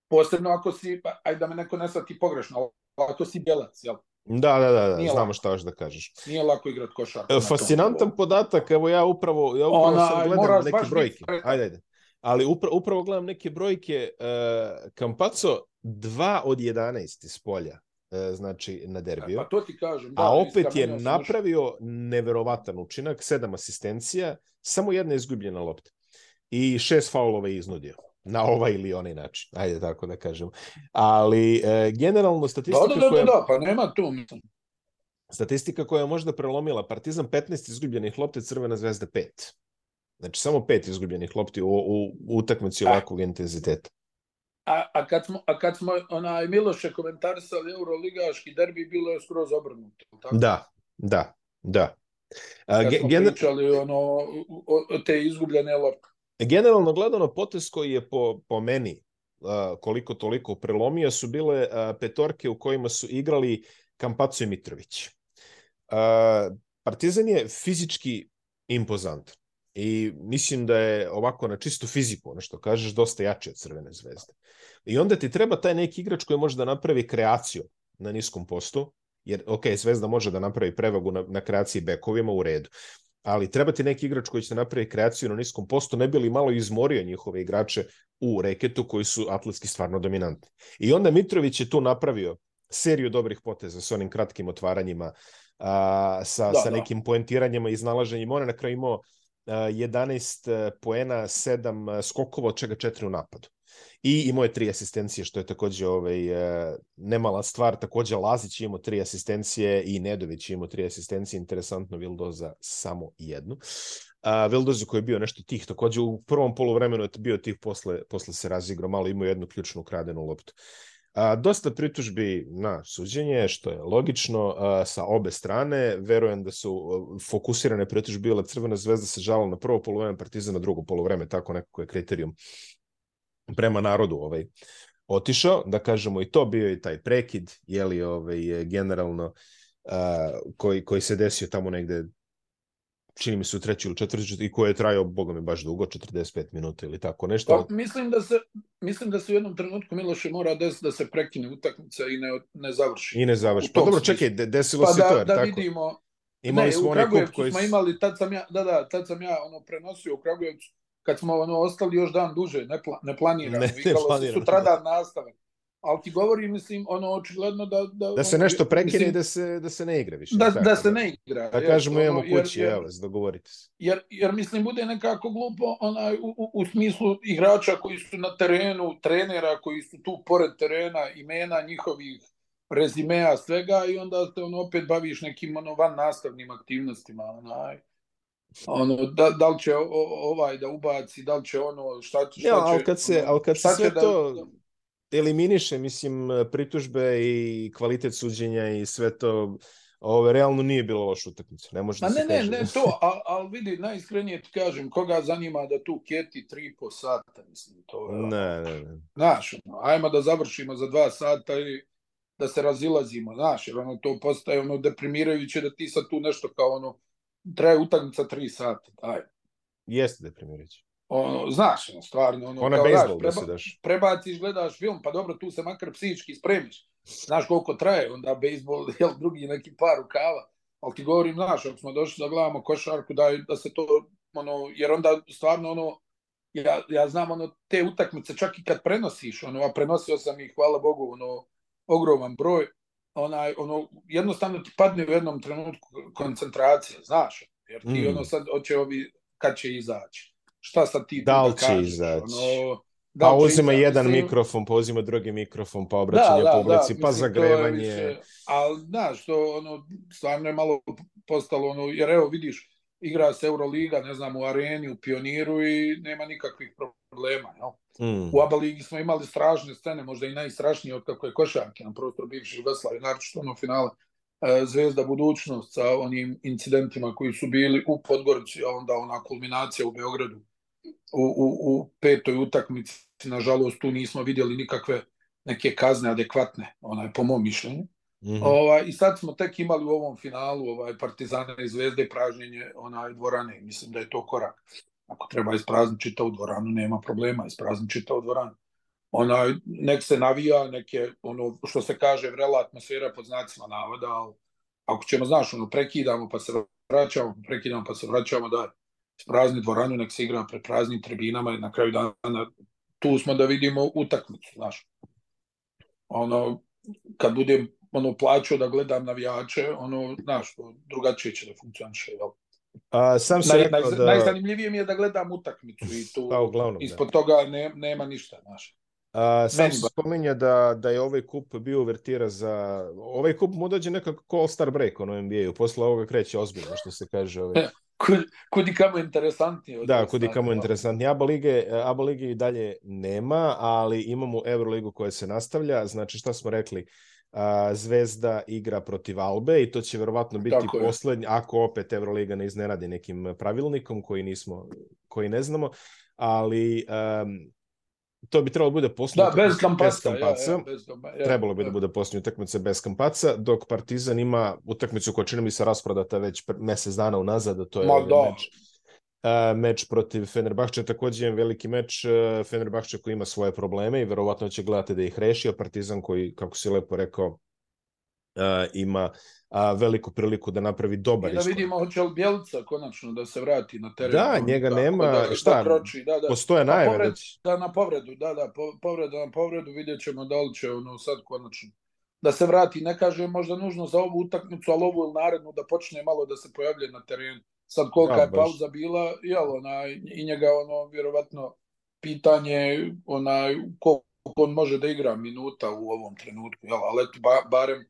Posebno ako si, pa, ajde da me neko ne shvati pogrešno, ali ako si bjelac, jel? Da, da, da, da Nije znamo lako. šta još da kažeš. Nije lako igrati košarku. E, Fascinantan podatak, evo ja upravo, ja upravo Onaj, sad gledam neke brojke. Ajde, ajde. Ali upravo, upravo gledam neke brojke. Uh, Kampaco 2 od 11 iz polja, uh, znači na derbiju. Pa to ti kažem. Da, A opet je sam napravio neverovatan učinak, sedam asistencija, samo jedna izgubljena lopta. I šest faulova je iznudio. Na ovaj ili onaj način. Ajde tako da kažem. Ali e, generalno Da, statistika da, da, koja... da, da, pa nema tu, mislim. Statistika koja je možda prelomila Partizan 15 izgubljenih lopti, Crvena zvezda 5. Znači samo pet izgubljenih lopti u, u, utakmici ovakvog intenziteta. A, a, kad smo, a kad smo onaj Miloše komentarisali Euroligaški derbi, bilo je skroz obrnuto. Tako? Da, da, da. A, Kad smo gener- pričali ono, o, o te izgubljene lopte. Generalno gledano potez koji je po, po meni koliko toliko prelomio su bile petorke u kojima su igrali Kampaco i Mitrović. Partizan je fizički impozantan i mislim da je ovako na čistu fiziku, ono što kažeš, dosta jači od Crvene zvezde. I onda ti treba taj neki igrač koji može da napravi kreaciju na niskom postu, jer ok, Zvezda može da napravi prevagu na, na kreaciji bekovima u redu, ali treba ti neki igrač koji će napraviti kreaciju na niskom postu, ne bi li malo izmorio njihove igrače u reketu koji su atletski stvarno dominantni. I onda Mitrović je tu napravio seriju dobrih poteza sa onim kratkim otvaranjima, a, sa, da, sa da. nekim poentiranjima i iznalaženjima. On je na kraju imao 11 poena, 7 skokova, od čega 4 u napadu i imao je tri asistencije, što je takođe ovaj, e, nemala stvar. Takođe Lazić imao tri asistencije i Nedović imao tri asistencije. Interesantno, Vildoza samo jednu. A, Vildoza koji je bio nešto tih, takođe u prvom polovremenu je bio tih, posle, posle se razigrao, malo imao jednu ključnu ukradenu loptu. A, dosta pritužbi na suđenje, što je logično, a, sa obe strane. Verujem da su fokusirane pritužbe bile Crvena zvezda se žala na prvo polovreme, Partizan na drugo polovreme, tako nekako je kriterijum prema narodu ovaj otišao, da kažemo i to bio i taj prekid, je li ovaj, generalno uh, koji, koji se desio tamo negde čini mi se u treći ili četvrti i koji je trajao, boga mi, baš dugo, 45 minuta ili tako nešto. Pa, mislim, da se, mislim da se u jednom trenutku Miloše mora desiti da se prekine utakmica i ne, ne završi. I ne završi. Pa dobro, čekaj, desilo pa se da, to, jer da tako. vidimo, Imali ne, smo u Kragujevcu koji... smo imali, tad sam ja, da, da, tad sam ja ono prenosio u Kragujevcu kad smo ono ostali još dan duže, ne, pla, ne planirano, ne, vikalo se sutradan nastave. Ali ti govori, mislim, ono, očigledno da... Da, da se ono, nešto prekine i da se, da se ne igra više. Da, tako, da se ne igra. Da kažemo, imamo kući, jer, evo, dogovorite se. Jer, jer, mislim, bude nekako glupo onaj, u, u, u smislu igrača koji su na terenu, trenera koji su tu pored terena, imena njihovih rezimea, svega, i onda se ono, opet baviš nekim ono, van nastavnim aktivnostima. Onaj ono, da, da li će ovaj da ubaci, da li će ono, šta, šta ja, ali kad se, ali kad se sve da, to da... eliminiše, mislim, pritužbe i kvalitet suđenja i sve to, Ove, realno nije bilo loša utakmica. Ne može da ne, se ne, kaže. ne, to, ali al vidi, najiskrenije ti kažem, koga zanima da tu keti tri po sata, mislim, to je... Ne, ne, ne. Znaš, ono, ajmo da završimo za dva sata i da se razilazimo, znaš, jer ono to postaje ono deprimirajuće da ti sad tu nešto kao ono, traje utakmica 3 sata, daj. Jeste deprimirajuće. Ono, znaš, ono, stvarno, ono, Ona kao, daš, da preba, da daš. prebaciš, gledaš film, pa dobro, tu se makar psihički spremiš. Znaš koliko traje, onda bejsbol, jel, drugi neki par rukava. Ali ti govorim, znaš, ako smo došli da gledamo košarku, da, da se to, ono, jer onda stvarno, ono, ja, ja znam, ono, te utakmice, čak i kad prenosiš, ono, a prenosio sam ih, hvala Bogu, ono, ogroman broj, onaj, ono, jednostavno ti padne u jednom trenutku koncentracija, znaš, jer ti mm. ono sad hoće ovi, kad će izaći, šta sad ti da li kažeš, izaći? Ono, da pa uzima izaći, jedan mislim, mikrofon, pa uzima drugi mikrofon, pa obraćanje da, da, publici, da, pa mislim, zagrevanje. Više, ali, znaš, to ono, stvarno je malo postalo, ono, jer evo, vidiš, igra se Euroliga, ne znam, u areni, u pioniru i nema nikakvih problema. Jel? Mm. U ABA ligi smo imali strašne scene, možda i najstrašnije od kako je košarke na prostoru bivše Jugoslavije, naročito ono finale e, Zvezda budućnost sa onim incidentima koji su bili u Podgorici, a onda ona kulminacija u Beogradu u, u, u petoj utakmici. Nažalost, tu nismo vidjeli nikakve neke kazne adekvatne, onaj, po mom mišljenju. Mm -hmm. ovaj, I sad smo tek imali u ovom finalu ovaj, Partizana i Zvezde pražnjenje onaj dvorane. Mislim da je to korak. Ako treba isprazniti čitavu dvoranu, nema problema, isprazniti čitavu dvoranu. Ona, nek se navija, neke, ono, što se kaže, vrela atmosfera pod znacima navoda, ali ako ćemo, znaš, ono, prekidamo pa se vraćamo, prekidamo pa se vraćamo, da isprazni dvoranu, nek se igra pred praznim tribinama i na kraju dana tu smo da vidimo utakmicu, znaš. Ono, kad budem ono plaćao da gledam navijače, ono, znaš, drugačije će da funkcioniše, jel? A, sam se naj, da... Najzanimljivije mi je da gledam utakmicu i tu pa, uglavnom, ispod da. toga ne, nema ništa, znaš. A, sam se spominja da, da je ovaj kup bio uvertira za... Ovaj kup mu dođe nekako ko All-Star break ono NBA-u. Posle ovoga kreće ozbiljno, što se kaže. Ovaj. kud, kudi kamo interesantnije. Da, kudi kamo interesantnije. ABA lige, ABA lige i dalje nema, ali imamo Euroligu koja se nastavlja. Znači, šta smo rekli? A, Zvezda igra protiv Albe i to će verovatno biti Tako poslednji, ako opet Euroliga ne iznenadi nekim pravilnikom koji nismo, koji ne znamo, ali um, to bi trebalo da bude poslednja da, bez kampaca, bez kampaca. Ja, ja, bez, ja, trebalo bi ja. da bude poslednja utakmica bez kampaca, dok Partizan ima utakmicu koja čini mi se rasprodata već mesec dana unazad, to je Ma, da. meč meč protiv Fenerbahče takođe je veliki meč Fenerbahče koji ima svoje probleme i verovatno će gledati da ih reši, a Partizan koji, kako si lepo rekao, ima veliku priliku da napravi dobar I da vidimo hoće li Bjelica konačno da se vrati na teren. Da, njega tako, nema, da, šta, da kroči, da, da. postoje Na najave povred, već. da, na povredu, da, da, po, povreda na povredu, vidjet ćemo da li će ono sad konačno da se vrati, ne kažem možda nužno za ovu utakmicu, ali ovu ili narednu da počne malo da se pojavlje na terenu. Sad kolika Da, je pauza bila, jel, onaj, i njega ono, vjerovatno, pitanje, onaj, koliko on može da igra minuta u ovom trenutku, jel, ali eto, ba, barem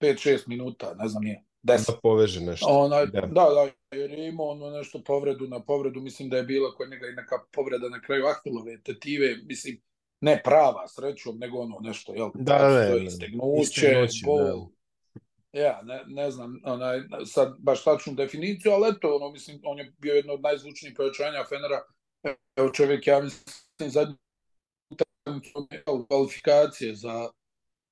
5-6 minuta, ne znam nije, 10. Da poveže nešto. Onaj, Da. da. da, jer je imao ono nešto povredu na povredu, mislim da je bila kod njega i neka povreda na kraju ahilove tetive, mislim, ne prava srećom, nego ono nešto, jel? Da, da, da. Istegnuće, Istegnuće, bol. Ja, ne, ne znam, onaj, sad baš tačnu definiciju, ali eto, ono, mislim, on je bio jedno od najzvučnijih pojačanja Fenera. Evo čovjek, ja mislim, jel, kvalifikacije za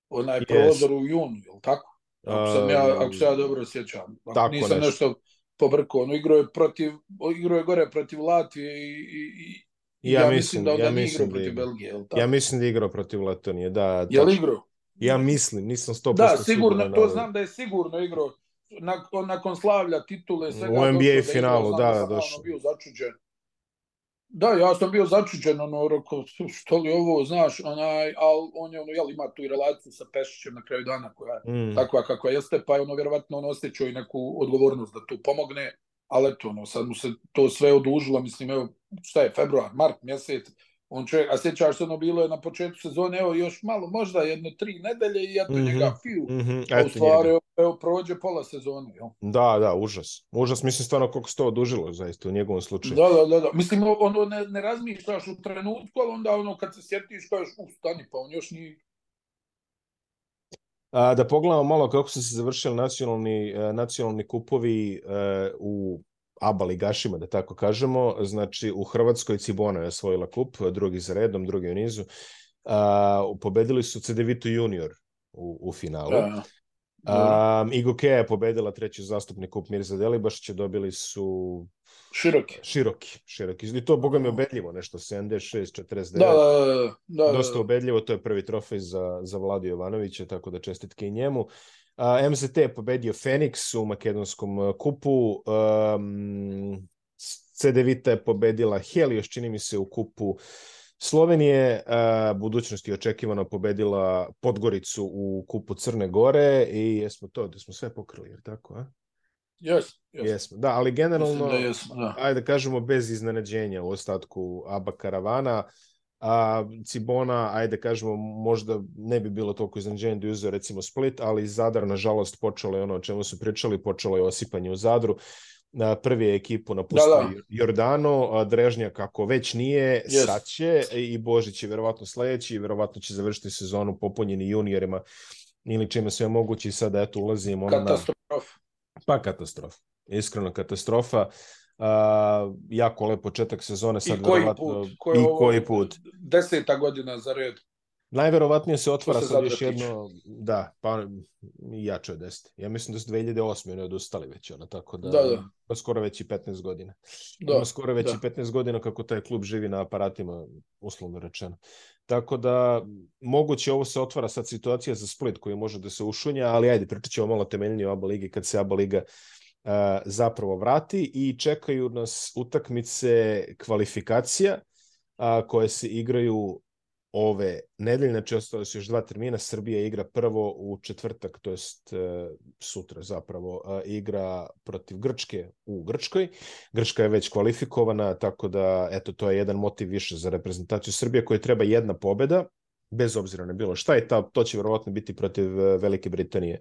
onaj Yes. prozor u junu, jel tako? Ako, sam ja, Um, ako se ja dobro sjećam. Ako tako nisam nešto. nešto pobrkao. Ono, igrao je protiv, igrao je gore protiv Latvije i, i, i Ja, ja, mislim, da onda ja mislim igrao da protiv. Belgije, jel tako? Ja mislim da je igrao protiv Letonije, da. Je li tačno. igrao? Ja mislim, nisam 100% Da, sigurno, siguran, to ali- znam da je sigurno igrao. Nakon, nakon slavlja titule, svega U NBA došao da finalu, znam da, sam došao. Bio začuđen. Da, ja sam bio začuđen, ono, rekao, što li ovo, znaš, onaj, ali on je, ono, jel, ima tu i relaciju sa Pešićem na kraju dana, koja je Mm. takva kakva jeste, pa je ono, vjerovatno, on osjećao i neku odgovornost da tu pomogne, ali eto, ono, sad mu se to sve odužilo, mislim, evo, šta je, februar, mart, mjesec, on čovjek, a sjećaš bilo je na početku sezone, evo, još malo, možda jedno tri nedelje i eto Mhm. njega, fiu, Mhm, a u stvari, njega. evo, prođe pola sezone, jel? Da, da, užas. Užas, mislim stvarno koliko se to odužilo, zaista, u njegovom slučaju. Da, da, da, da. Mislim, ono, ne, ne razmišljaš u trenutku, ali onda, ono, kad se sjetiš, kažeš, u, stani, pa on još nije... A, da pogledamo malo kako su se završili nacionalni, e, nacionalni kupovi e, u ABA ligašima, da tako kažemo. Znači, u Hrvatskoj Cibona je osvojila kup, drugi za redom, drugi u nizu. A, pobedili su CDVito junior u, u finalu. Da, da. Um, Igoke je pobedila treći zastupnik kup Mirza Delibašića, dobili su Široki. široki, široki. I to, boga mi, obedljivo nešto, 76, 49. Da, da, da, da, Dosta ubedljivo, to je prvi trofej za, za Vladu Jovanovića, tako da čestitke i njemu. A, MZT je pobedio Fenix u makedonskom a, kupu. Um, CDVita je pobedila Helios, čini mi se, u kupu Slovenije. A, budućnost je očekivano pobedila Podgoricu u kupu Crne Gore i jesmo to, da smo sve pokrili, jer tako, a? Jes, jes. Jesmo. Da, ali generalno da jesmo, da. ajde da kažemo bez iznenađenja u ostatku ABA karavana. A Cibona, ajde kažemo, možda ne bi bilo toliko iznenađenja da je uzeo recimo Split, ali Zadar, nažalost, počelo je ono o čemu su pričali, počelo je osipanje u Zadru. Na prvi je ekipu napustio Da, da. Jordano, a Drežnjak ako već nije, Yes. sad će i Božić je verovatno sledeći i verovatno će završiti sezonu popunjeni juniorima ili čime sve moguće i sada eto ulazimo ono na... Katastrofa. Pa katastrofa. Iskreno katastrofa. Uh, jako lep početak sezone sad I koji put? Koji i koji put. Deseta godina za red. Najverovatnije se otvara se sad još jedno, da, pa jače od 10. Ja mislim da su 2008. oni odustali već, ono, tako da, Da, da. pa skoro već i 15 godina. Da, Ima skoro već da. i 15 godina kako taj klub živi na aparatima, uslovno rečeno. Tako da, moguće ovo se otvara sad situacija za Split koji može da se ušunja, ali ajde, pričat ćemo malo temeljnije o ABA ligi kad se ABA liga uh, zapravo vrati i čekaju nas utakmice kvalifikacija a, koje se igraju ove nedelje, znači ostale su još dva termina, Srbija igra prvo u četvrtak, to jest e, sutra zapravo, igra protiv Grčke u Grčkoj. Grčka je već kvalifikovana, tako da eto to je jedan motiv više za reprezentaciju Srbije koji treba jedna pobeda, bez obzira na bilo šta i ta, to će verovatno biti protiv e, Velike Britanije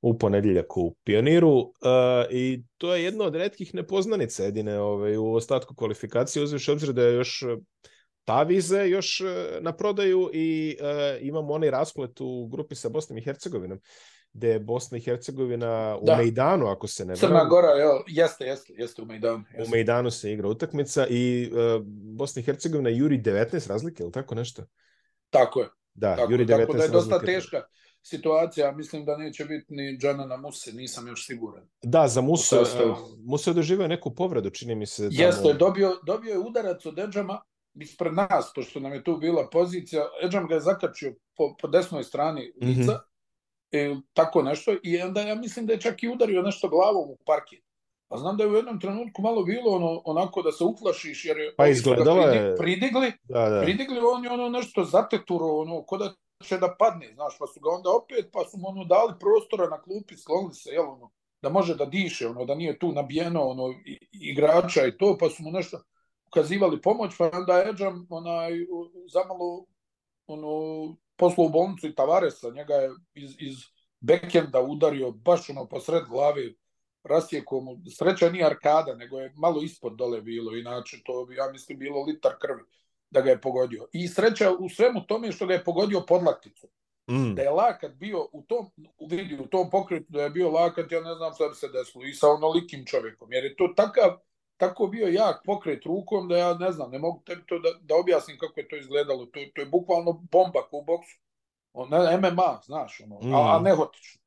u ponedeljak u Pioniru uh, i to je jedna od retkih nepoznanica jedine ovaj, u ostatku kvalifikacije, uzviš obzir da je još e, ta viza je još na prodaju i uh, imamo onaj rasplet u grupi sa Bosnom i Hercegovinom, gde je Bosna i Hercegovina u Da. Mejdanu, ako se ne Crna varam. Gora, jel, jeste, jeste, jeste u Mejdanu. U Jeste. Mejdanu se igra utakmica i uh, Bosna i Hercegovina juri 19 razlike, ili tako nešto? Tako je. Da, Tako, juri 19 tako da je dosta razlike. teška situacija. Mislim da neće biti ni Džanana Muse, nisam još siguran. Da, za sastavu. uh, Musa je doživio neku povredu, čini mi se. Jeste, dobio, dobio je udarac od Edžama ispred nas, pošto nam je tu bila pozicija. Edžam ga je zakačio po, po desnoj strani lica Mhm. e, tako nešto, i onda ja mislim da je čak i udario nešto glavom u parket. Pa znam da je u jednom trenutku malo bilo ono, onako da se uplašiš, jer pa izgledalo je... pridigli, da, da. pridigli on je ono nešto zateturo, ono, ko da će da padne, znaš, pa su ga onda opet, pa su mu ono dali prostora na klupi, sklonili se, jel, ono, da može da diše, ono, da nije tu nabijeno, ono, igrača i to, pa su mu nešto ukazivali pomoć, pa onda Edžam, onaj, zamalo, ono, poslo u bolnicu i Tavaresa, njega je iz, iz backenda udario baš ono posred glave, rasijeko mu, sreća nije arkada, nego je malo ispod dole bilo, inače to bi, ja mislim, bilo litar krvi da ga je pogodio. I sreća u svemu tome što ga je pogodio podlakticu. Mm. Da je lakat bio u tom, vidi, u tom pokretu da je bio lakat, ja ne znam šta bi se desilo, i sa onolikim čovjekom, jer je to takav, tako bio jak pokret rukom da ja ne znam, ne mogu tebi to da, da objasnim kako je to izgledalo. To, to je bukvalno bomba u boksu. Ne, MMA, znaš, ono, mm. a, a nehotično.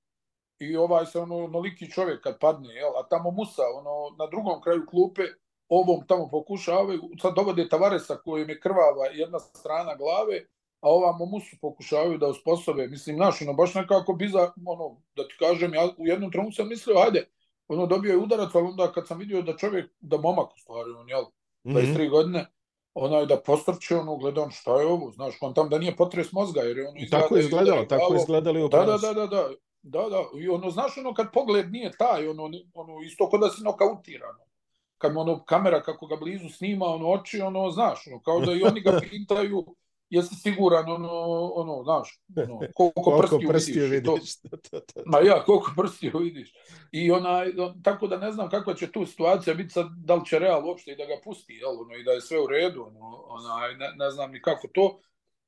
I ovaj se ono, onoliki čovjek kad padne, jel, a tamo Musa, ono, na drugom kraju klupe, ovom tamo pokušavaju, sad dovode Tavaresa kojim je krvava jedna strana glave, a ovamo Musu pokušavaju da usposobe. Mislim, naš, ono, baš nekako biza, ono, da ti kažem, ja u jednom trenutku sam mislio, ajde, ono dobio je udarac, ali onda kad sam vidio da čovjek, da momak u stvari, on jel, 23 mm -hmm. godine, onaj da postrče, ono, gledam šta je ovo, znaš, on tam da nije potres mozga, jer je ono tako izgledalo, tako glavo. izgledali u da, da, da, da, da, da, da, i ono, znaš, ono, kad pogled nije taj, ono, ono isto kod da si nokautirano. Kad mu ono, kamera kako ga blizu snima, ono, oči, ono, znaš, ono, kao da i oni ga pitaju, jesi siguran, ono, ono, znaš, ono, koliko, koliko prstiju, vidiš. vidiš. To, Ma ja, koliko prstiju vidiš. I onaj, tako da ne znam kakva će tu situacija biti sad, da li će Real uopšte i da ga pusti, jel, ono, i da je sve u redu, ono, onaj, ne, ne znam ni kako to,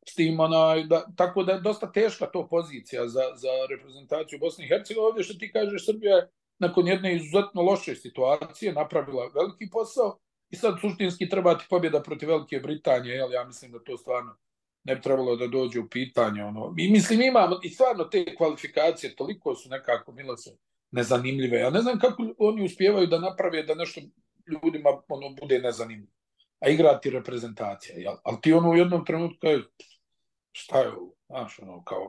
s tim, onaj, da, tako da je dosta teška to pozicija za, za reprezentaciju Bosne i Hercegovine. Ovdje što ti kažeš, Srbija je nakon jedne izuzetno loše situacije napravila veliki posao i sad suštinski treba ti pobjeda protiv Velike Britanije, jel, ja mislim da to stvarno ne bi trebalo da dođe u pitanje. Ono. I mislim, imamo i stvarno te kvalifikacije, toliko su nekako, milo se, nezanimljive. Ja ne znam kako oni uspijevaju da naprave da nešto ljudima ono bude nezanimljivo. A igrati reprezentacija. Jel? Ali ti ono u jednom trenutku kaže, šta je ovo? Znaš, ono, kao,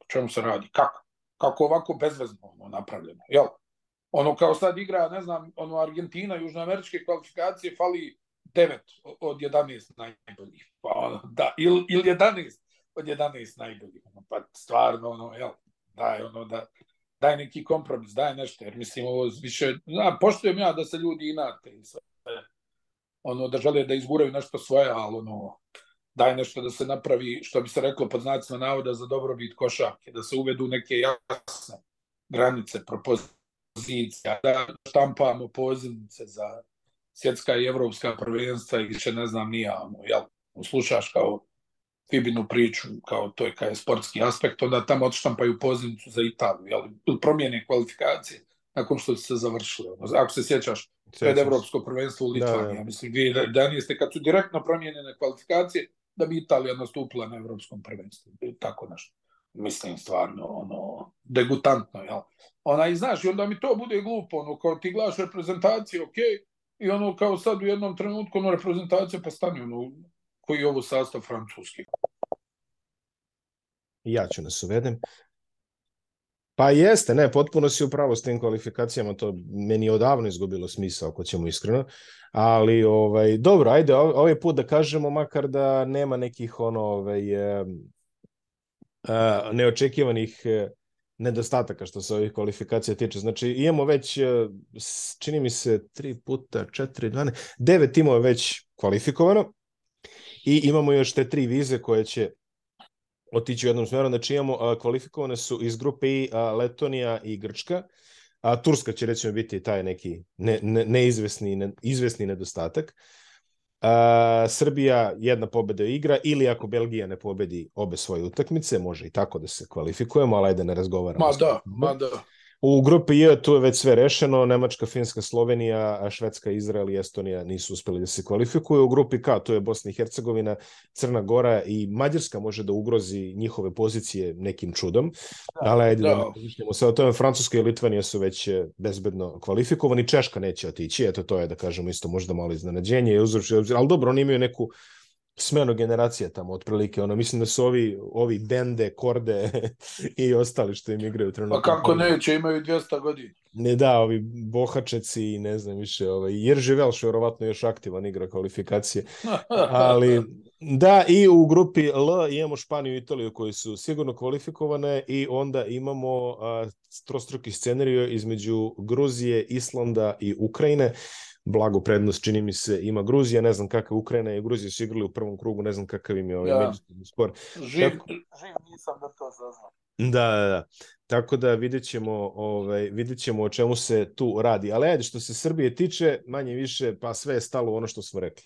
o čemu se radi? Kako? Kako ovako bezvezno ono, napravljeno? Jel? Ono kao sad igra, ne znam, ono Argentina, južnoameričke kvalifikacije, fali 9 od 11 najboljih. Pa ono, da, ili, ili 11 od 11 najboljih. Ono, pa stvarno, ono, jel, daj, ono, da, daj neki kompromis, daj nešto, jer mislim, ovo više, zna, poštujem ja da se ljudi inate i sve, ono, da žele da izguraju nešto svoje, ali ono, daj nešto da se napravi, što bi se reklo pod znacima navoda za dobrobit košarke, da se uvedu neke jasne granice, propozicija, da štampamo pozivnice za svjetska i evropska prvenstva i će ne znam nija, ono, jel, slušaš kao Fibinu priču, kao to je kao sportski aspekt, onda tamo odštampaju pozivnicu za Italiju, jel, promijene kvalifikacije nakon što se završile. Ako se sjećaš, pred evropsko prvenstvo u Litvaniji, da, da. mislim, 2011. kad su direktno promijenjene kvalifikacije, da bi Italija nastupila na evropskom prvenstvu. Tako nešto. Mislim, stvarno, ono, degutantno, jel? Ona, i znaš, i onda mi to bude glupo, ono, kao ti gledaš reprezentacije, okej, okay, i ono kao sad u jednom trenutku ono reprezentacija pa stane ono koji je ovo sastav francuski. Ja ću nas uvedem. Pa jeste, ne, potpuno si upravo s tim kvalifikacijama, to meni je odavno izgubilo smisao, ako ćemo iskreno, ali ovaj, dobro, ajde, ovaj put da kažemo makar da nema nekih ono, ovaj, uh, neočekivanih nedostataka što se ovih kvalifikacija tiče. Znači, imamo već, e, čini mi se, tri puta, četiri, dvane, devet timova već kvalifikovano i imamo još te tri vize koje će otići u jednom smjeru. Znači, imamo, kvalifikovane su iz grupe I Letonija i Grčka, a Turska će recimo biti taj neki ne, ne, neizvesni, ne, izvesni nedostatak. Uh, Srbija jedna pobeda igra ili ako Belgija ne pobedi obe svoje utakmice, može i tako da se kvalifikujemo, ali ajde ne razgovaramo. Ma da, ma da. U grupi J tu je već sve rešeno, Nemačka, Finska, Slovenija, Švedska, Izrael i Estonija nisu uspeli da se kvalifikuju. U grupi K tu je Bosna i Hercegovina, Crna Gora i Mađarska može da ugrozi njihove pozicije nekim čudom, da, ali ajde da, da se o tome. Francuska i Litvanija su već e, bezbedno kvalifikovani, Češka neće otići, eto to je da kažemo isto možda malo iznenađenje, ali dobro, oni imaju neku smeno generacija tamo, otprilike. Ono, mislim da su ovi, ovi Dende, Korde i ostali što im igraju trenutno. Pa kako neće, imaju 200 godina. Ne da, ovi Bohačeci i ne znam više, ovaj, Jerži Velš verovatno još aktivan igra kvalifikacije. Ali da, i u grupi L imamo Španiju i Italiju koji su sigurno kvalifikovane i onda imamo a, trostruki scenariju između Gruzije, Islanda i Ukrajine blago prednost, čini mi se, ima Gruzija, ne znam kakav Ukrajina i Gruzija su igrali u prvom krugu, ne znam kakav im je ovaj ja. međusobni skor. Živ, Tako... živ nisam da to saznam. Da, da, da. Tako da vidjet ćemo, ovaj, vidjet ćemo o čemu se tu radi. Ali ajde, što se Srbije tiče, manje više, pa sve je stalo ono što smo rekli.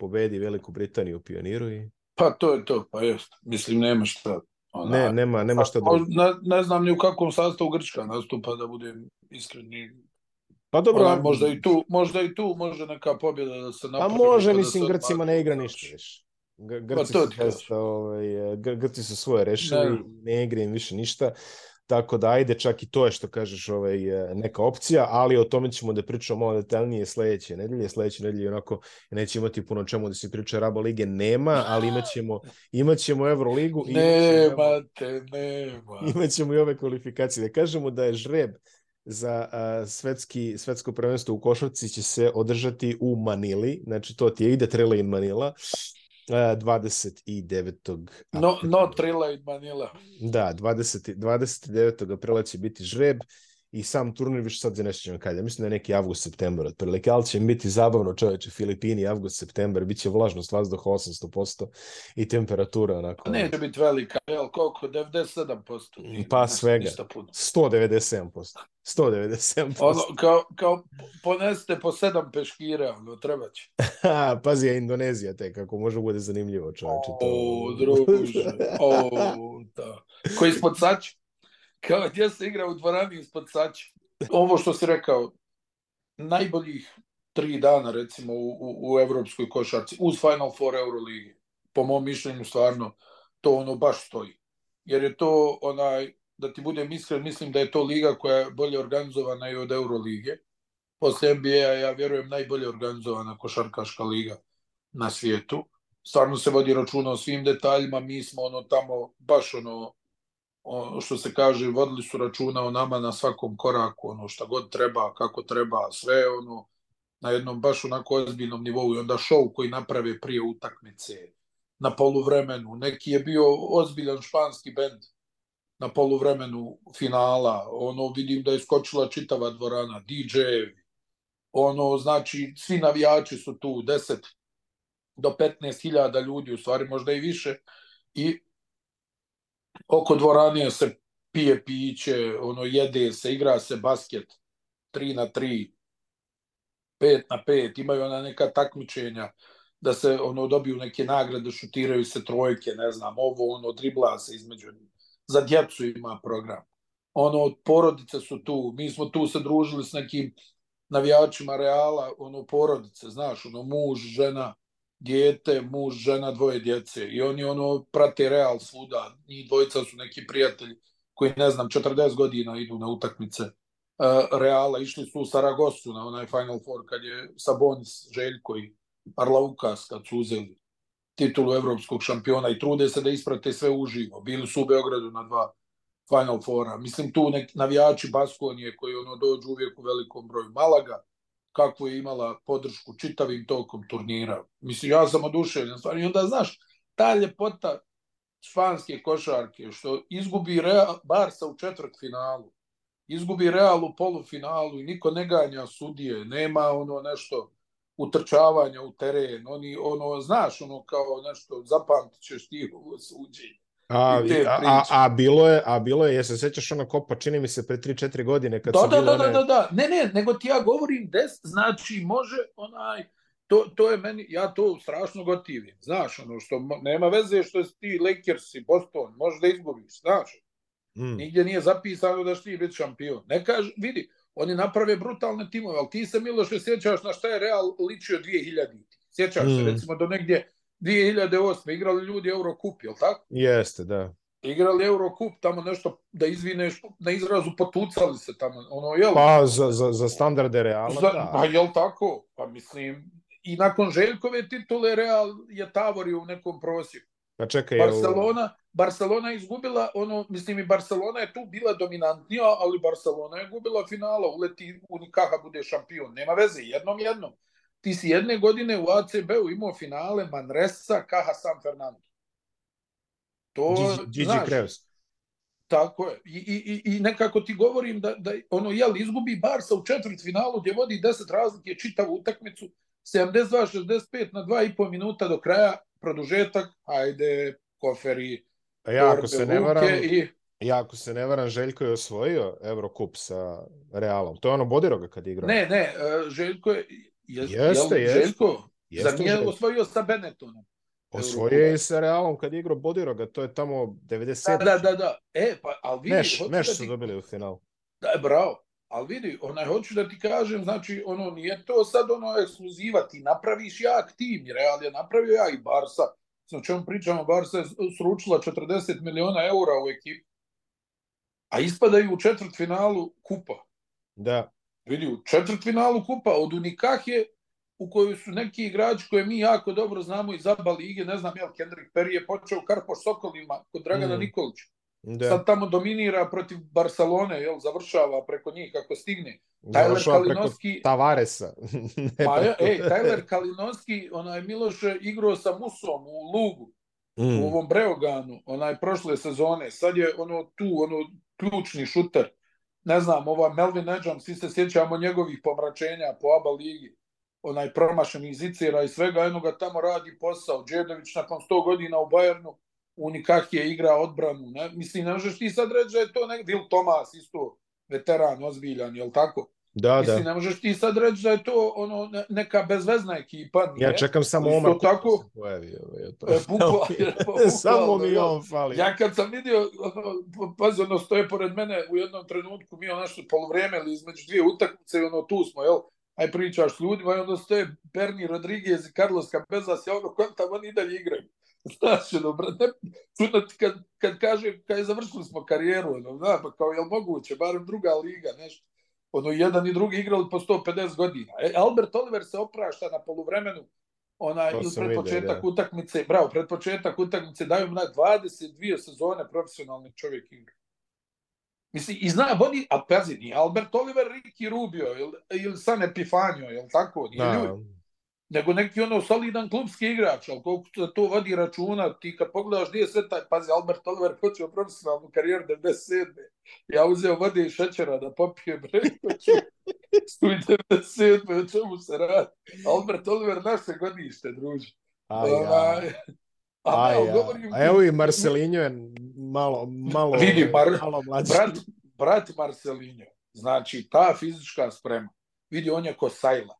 Pobedi Veliku Britaniju u pioniru i... Pa to je to, pa jest. Mislim, nema šta. Ona, ne, nema, nema šta da... Ne, ne znam ni u kakvom sastavu Grčka nastupa, da budem iskreni. Pa dobro, Ona, možda i tu, možda i tu može neka pobjeda da se napravi. A može, mislim, da Grcima ne igra ništa više. Grci, pa su, testa, ovaj, Grci su svoje rešili, ne, ne igra im više ništa. Tako da ajde, čak i to je što kažeš ovaj, neka opcija, ali o tome ćemo da pričamo malo detaljnije sledeće nedelje. Sledeće nedelje onako neće imati puno čemu da se priča Raba Lige. Nema, ali imaćemo, imaćemo Euroligu. Nemate, nema. Imaćemo i ove kvalifikacije. Da kažemo da je žreb za a, svetski, svetsko prvenstvo u košarci će se održati u Manili, znači to ti je ide Trela in Manila, 29. No, no Trela in Manila. Da, 20, 29. aprila će biti žreb i sam turnir više sad nešto ćemo kada. Mislim da je neki avgust, septembar otprilike, ali će biti zabavno čoveče, Filipini, avgust, septembar, bit će vlažnost vazduha 800% i temperatura onako. Neće biti velika, jel, koliko, 97%? Pa svega, 197%. 197%. Ono, kao, kao poneste po sedam peškira, ono, treba će. Pazi, je Indonezija te, kako može bude zanimljivo čoveče. To... O, druže, o, da. Koji ispod sač? Kao gdje se igra u dvorani ispod sača. Ovo što si rekao, najboljih tri dana recimo u, u, u evropskoj košarci, uz Final Four Euroligi, po mom mišljenju stvarno, to ono baš stoji. Jer je to onaj, da ti budem iskren, mislim da je to liga koja je bolje organizovana i od Eurolige. Posle NBA ja vjerujem najbolje organizovana košarkaška liga na svijetu. Stvarno se vodi računa o svim detaljima, mi smo ono tamo baš ono što se kaže, vodili su računa o nama na svakom koraku, ono šta god treba, kako treba, sve ono na jednom baš onako ozbiljnom nivou. I onda show koji naprave prije utakmice na poluvremenu. Neki je bio ozbiljan španski bend na poluvremenu finala, ono vidim da je skočila čitava dvorana, DJ, ono znači svi navijači su tu, 10 do 15 hiljada ljudi, u stvari možda i više, i oko dvorane se pije piće, ono jede se, igra se basket 3 na 3, 5 na 5, imaju ona neka takmičenja da se ono dobiju neke nagrade, šutiraju se trojke, ne znam, ovo ono dribla se između za djecu ima program. Ono porodice su tu, mi smo tu se družili s nekim navijačima Reala, ono porodice, znaš, ono muž, žena, dijete, muž, žena, dvoje djece i oni ono prate Real svuda, njih dvojica su neki prijatelji koji ne znam 40 godina idu na utakmice uh, Reala, išli su u Saragosu na onaj Final Four kad je Sabonis, Željko i Arlaukas kad su uzeli titulu evropskog šampiona i trude se da isprate sve uživo. Bili su u Beogradu na dva Final Fora. Mislim tu neki navijači Baskonije koji ono dođu uvijek u velikom broju Malaga, kakvu je imala podršku čitavim tokom turnira. Mislim, ja sam oduševljen stvarno. I onda, znaš, ta ljepota španske košarke, što izgubi Real, Barca u četvrt finalu, izgubi Real u polufinalu i niko ne ganja sudije, nema ono nešto utrčavanja u teren, oni, ono, znaš, ono kao nešto, zapamtit ćeš ti ovo suđenje. A, a, a, bilo je, a bilo je, jesi se sećaš ona kopa, čini mi se pre 3-4 godine kad da, su da, bile da, da, da, da, ne, ne, nego ti ja govorim des, znači može onaj, to, to je meni, ja to strašno gotivim, znaš, ono što nema veze što si ti Lakers i Boston, možeš da izgubiš, znaš, mm. nigdje nije zapisano da ti biti šampion, ne kaže, vidi, oni naprave brutalne timove, ali ti se Miloše sjećaš na šta je Real ličio 2000 sjećaš mm. se recimo do negdje 2008. igrali ljudi Eurocup, je li tako? Jeste, da. Igrali Eurocup, tamo nešto da izvineš na izrazu, potucali se tamo. Ono, jel? Pa, za, za, za standarde Reala, za, da. Pa, jel tako? Pa, mislim, i nakon Željkove titule Real je tavorio u nekom prosjeku. Pa čekaj, Barcelona, jel... Barcelona je izgubila, ono, mislim i Barcelona je tu bila dominantnija, ali Barcelona je gubila finala, uleti Unikaha bude šampion. Nema veze, jednom jednom. Ti si jedne godine u ACB-u imao finale Manresa, Kaha San Fernando. To, Gigi, znaš, Kreus. Tako je. I, i, I nekako ti govorim da, da ono, jel, izgubi Barsa u četvrt finalu gdje vodi 10 razlike čitavu utakmicu, 72-65 na 2,5 minuta do kraja, produžetak, ajde, koferi, A ja, ako se ne varam, i... ja, ako se ne varam, Željko je osvojio Eurocup sa Realom. To je ono Bodiroga kad igra. Ne, ne, Željko je... Jest, jeste, jel, Željko, jeste, zar nije Željko. osvojio sa Benetonom? Osvojio je i sa Realom kad igrao Bodiroga, to je tamo 90. Da, da, da, da. E, pa, ali vidi... Meš, meš da su ti... dobili u finalu. Da, bravo. Ali vidi, onaj, hoću da ti kažem, znači, ono, nije to sad ono ekskluziva, ti napraviš jak tim, Real je napravio ja i Barsa, sa čemu pričamo, Barsa je sručila 40 miliona eura u ekipu, a ispadaju u četvrt finalu kupa. Da. Vidi, u četvrt finalu kupa od Unikahe u kojoj su neki igrači koje mi jako dobro znamo iz ABA lige, ne znam, jel, Kendrick Perry je počeo Karpoš Sokolima kod Dragana mm. Nikolića. Da. Sad tamo dominira protiv Barcelone, jel, završava preko njih kako stigne. Tyler Kalinovski... Tavaresa. pa ej, Tyler Kalinovski, onaj Miloš igrao sa Musom u Lugu, mm. u ovom Breoganu, onaj prošle sezone. Sad je ono tu, ono ključni šuter. Ne znam, ova Melvin Edjam, svi se sjećamo njegovih pomračenja po ABA ligi onaj promašenih zicera i svega, jedno ga tamo radi posao. Đedović nakon 100 godina u Bajernu, Unikak je igra odbranu. Ne? Mislim, ne možeš ti sad reći da je to nek... Vil Tomas isto veteran, ozbiljan, jel tako? Da, Mislim, da. ne možeš ti sad reći da je to ono neka bezvezna ekipa. Nije? Ja čekam samo Omar Kupa tako, se pojavi. To. E, bukva, samo mi on fali. Ja kad sam vidio, ono, pazi, ono stoje pored mene u jednom trenutku, mi ono nešto polovreme ili između dvije utakmice, ono tu smo, jel? aj pričaš s ljudima i onda stoje Berni Rodriguez i Carlos Cabezas i ono tamo oni dalje igraju. Znaš, ono, brate, čudno ti kad, kad kaže, kad je završili smo karijeru, ono, zna, pa kao, jel moguće, barem druga liga, nešto. Ono, jedan i drugi igrali po 150 godina. E, Albert Oliver se oprašta na poluvremenu, ona ili pred početak da. utakmice, bravo, pred početak utakmice daju mu na 22 sezone profesionalni čovjek igra. Mislim, i zna, vodi, a pazi, nije Albert Oliver, Ricky Rubio ili, ili San Epifanio, je tako? Nije da. ljudi. Nego neki ono solidan klubski igrač, ali koliko to vodi računa, ti kad pogledaš gdje je sve taj, pazi, Albert Oliver počeo profesionalnu karijeru 97. Ja uzeo vode i šećera da popijem, rekao ću, stuj 97. o čemu se radi. Albert Oliver naše godište, druže. Aj, ja. A, a, ja. govorim, a evo i Marcelinho je malo, malo, vidi, Mar, malo mlađi. Brat, brat Marcelinho, znači ta fizička sprema, vidi on je ko Sajla.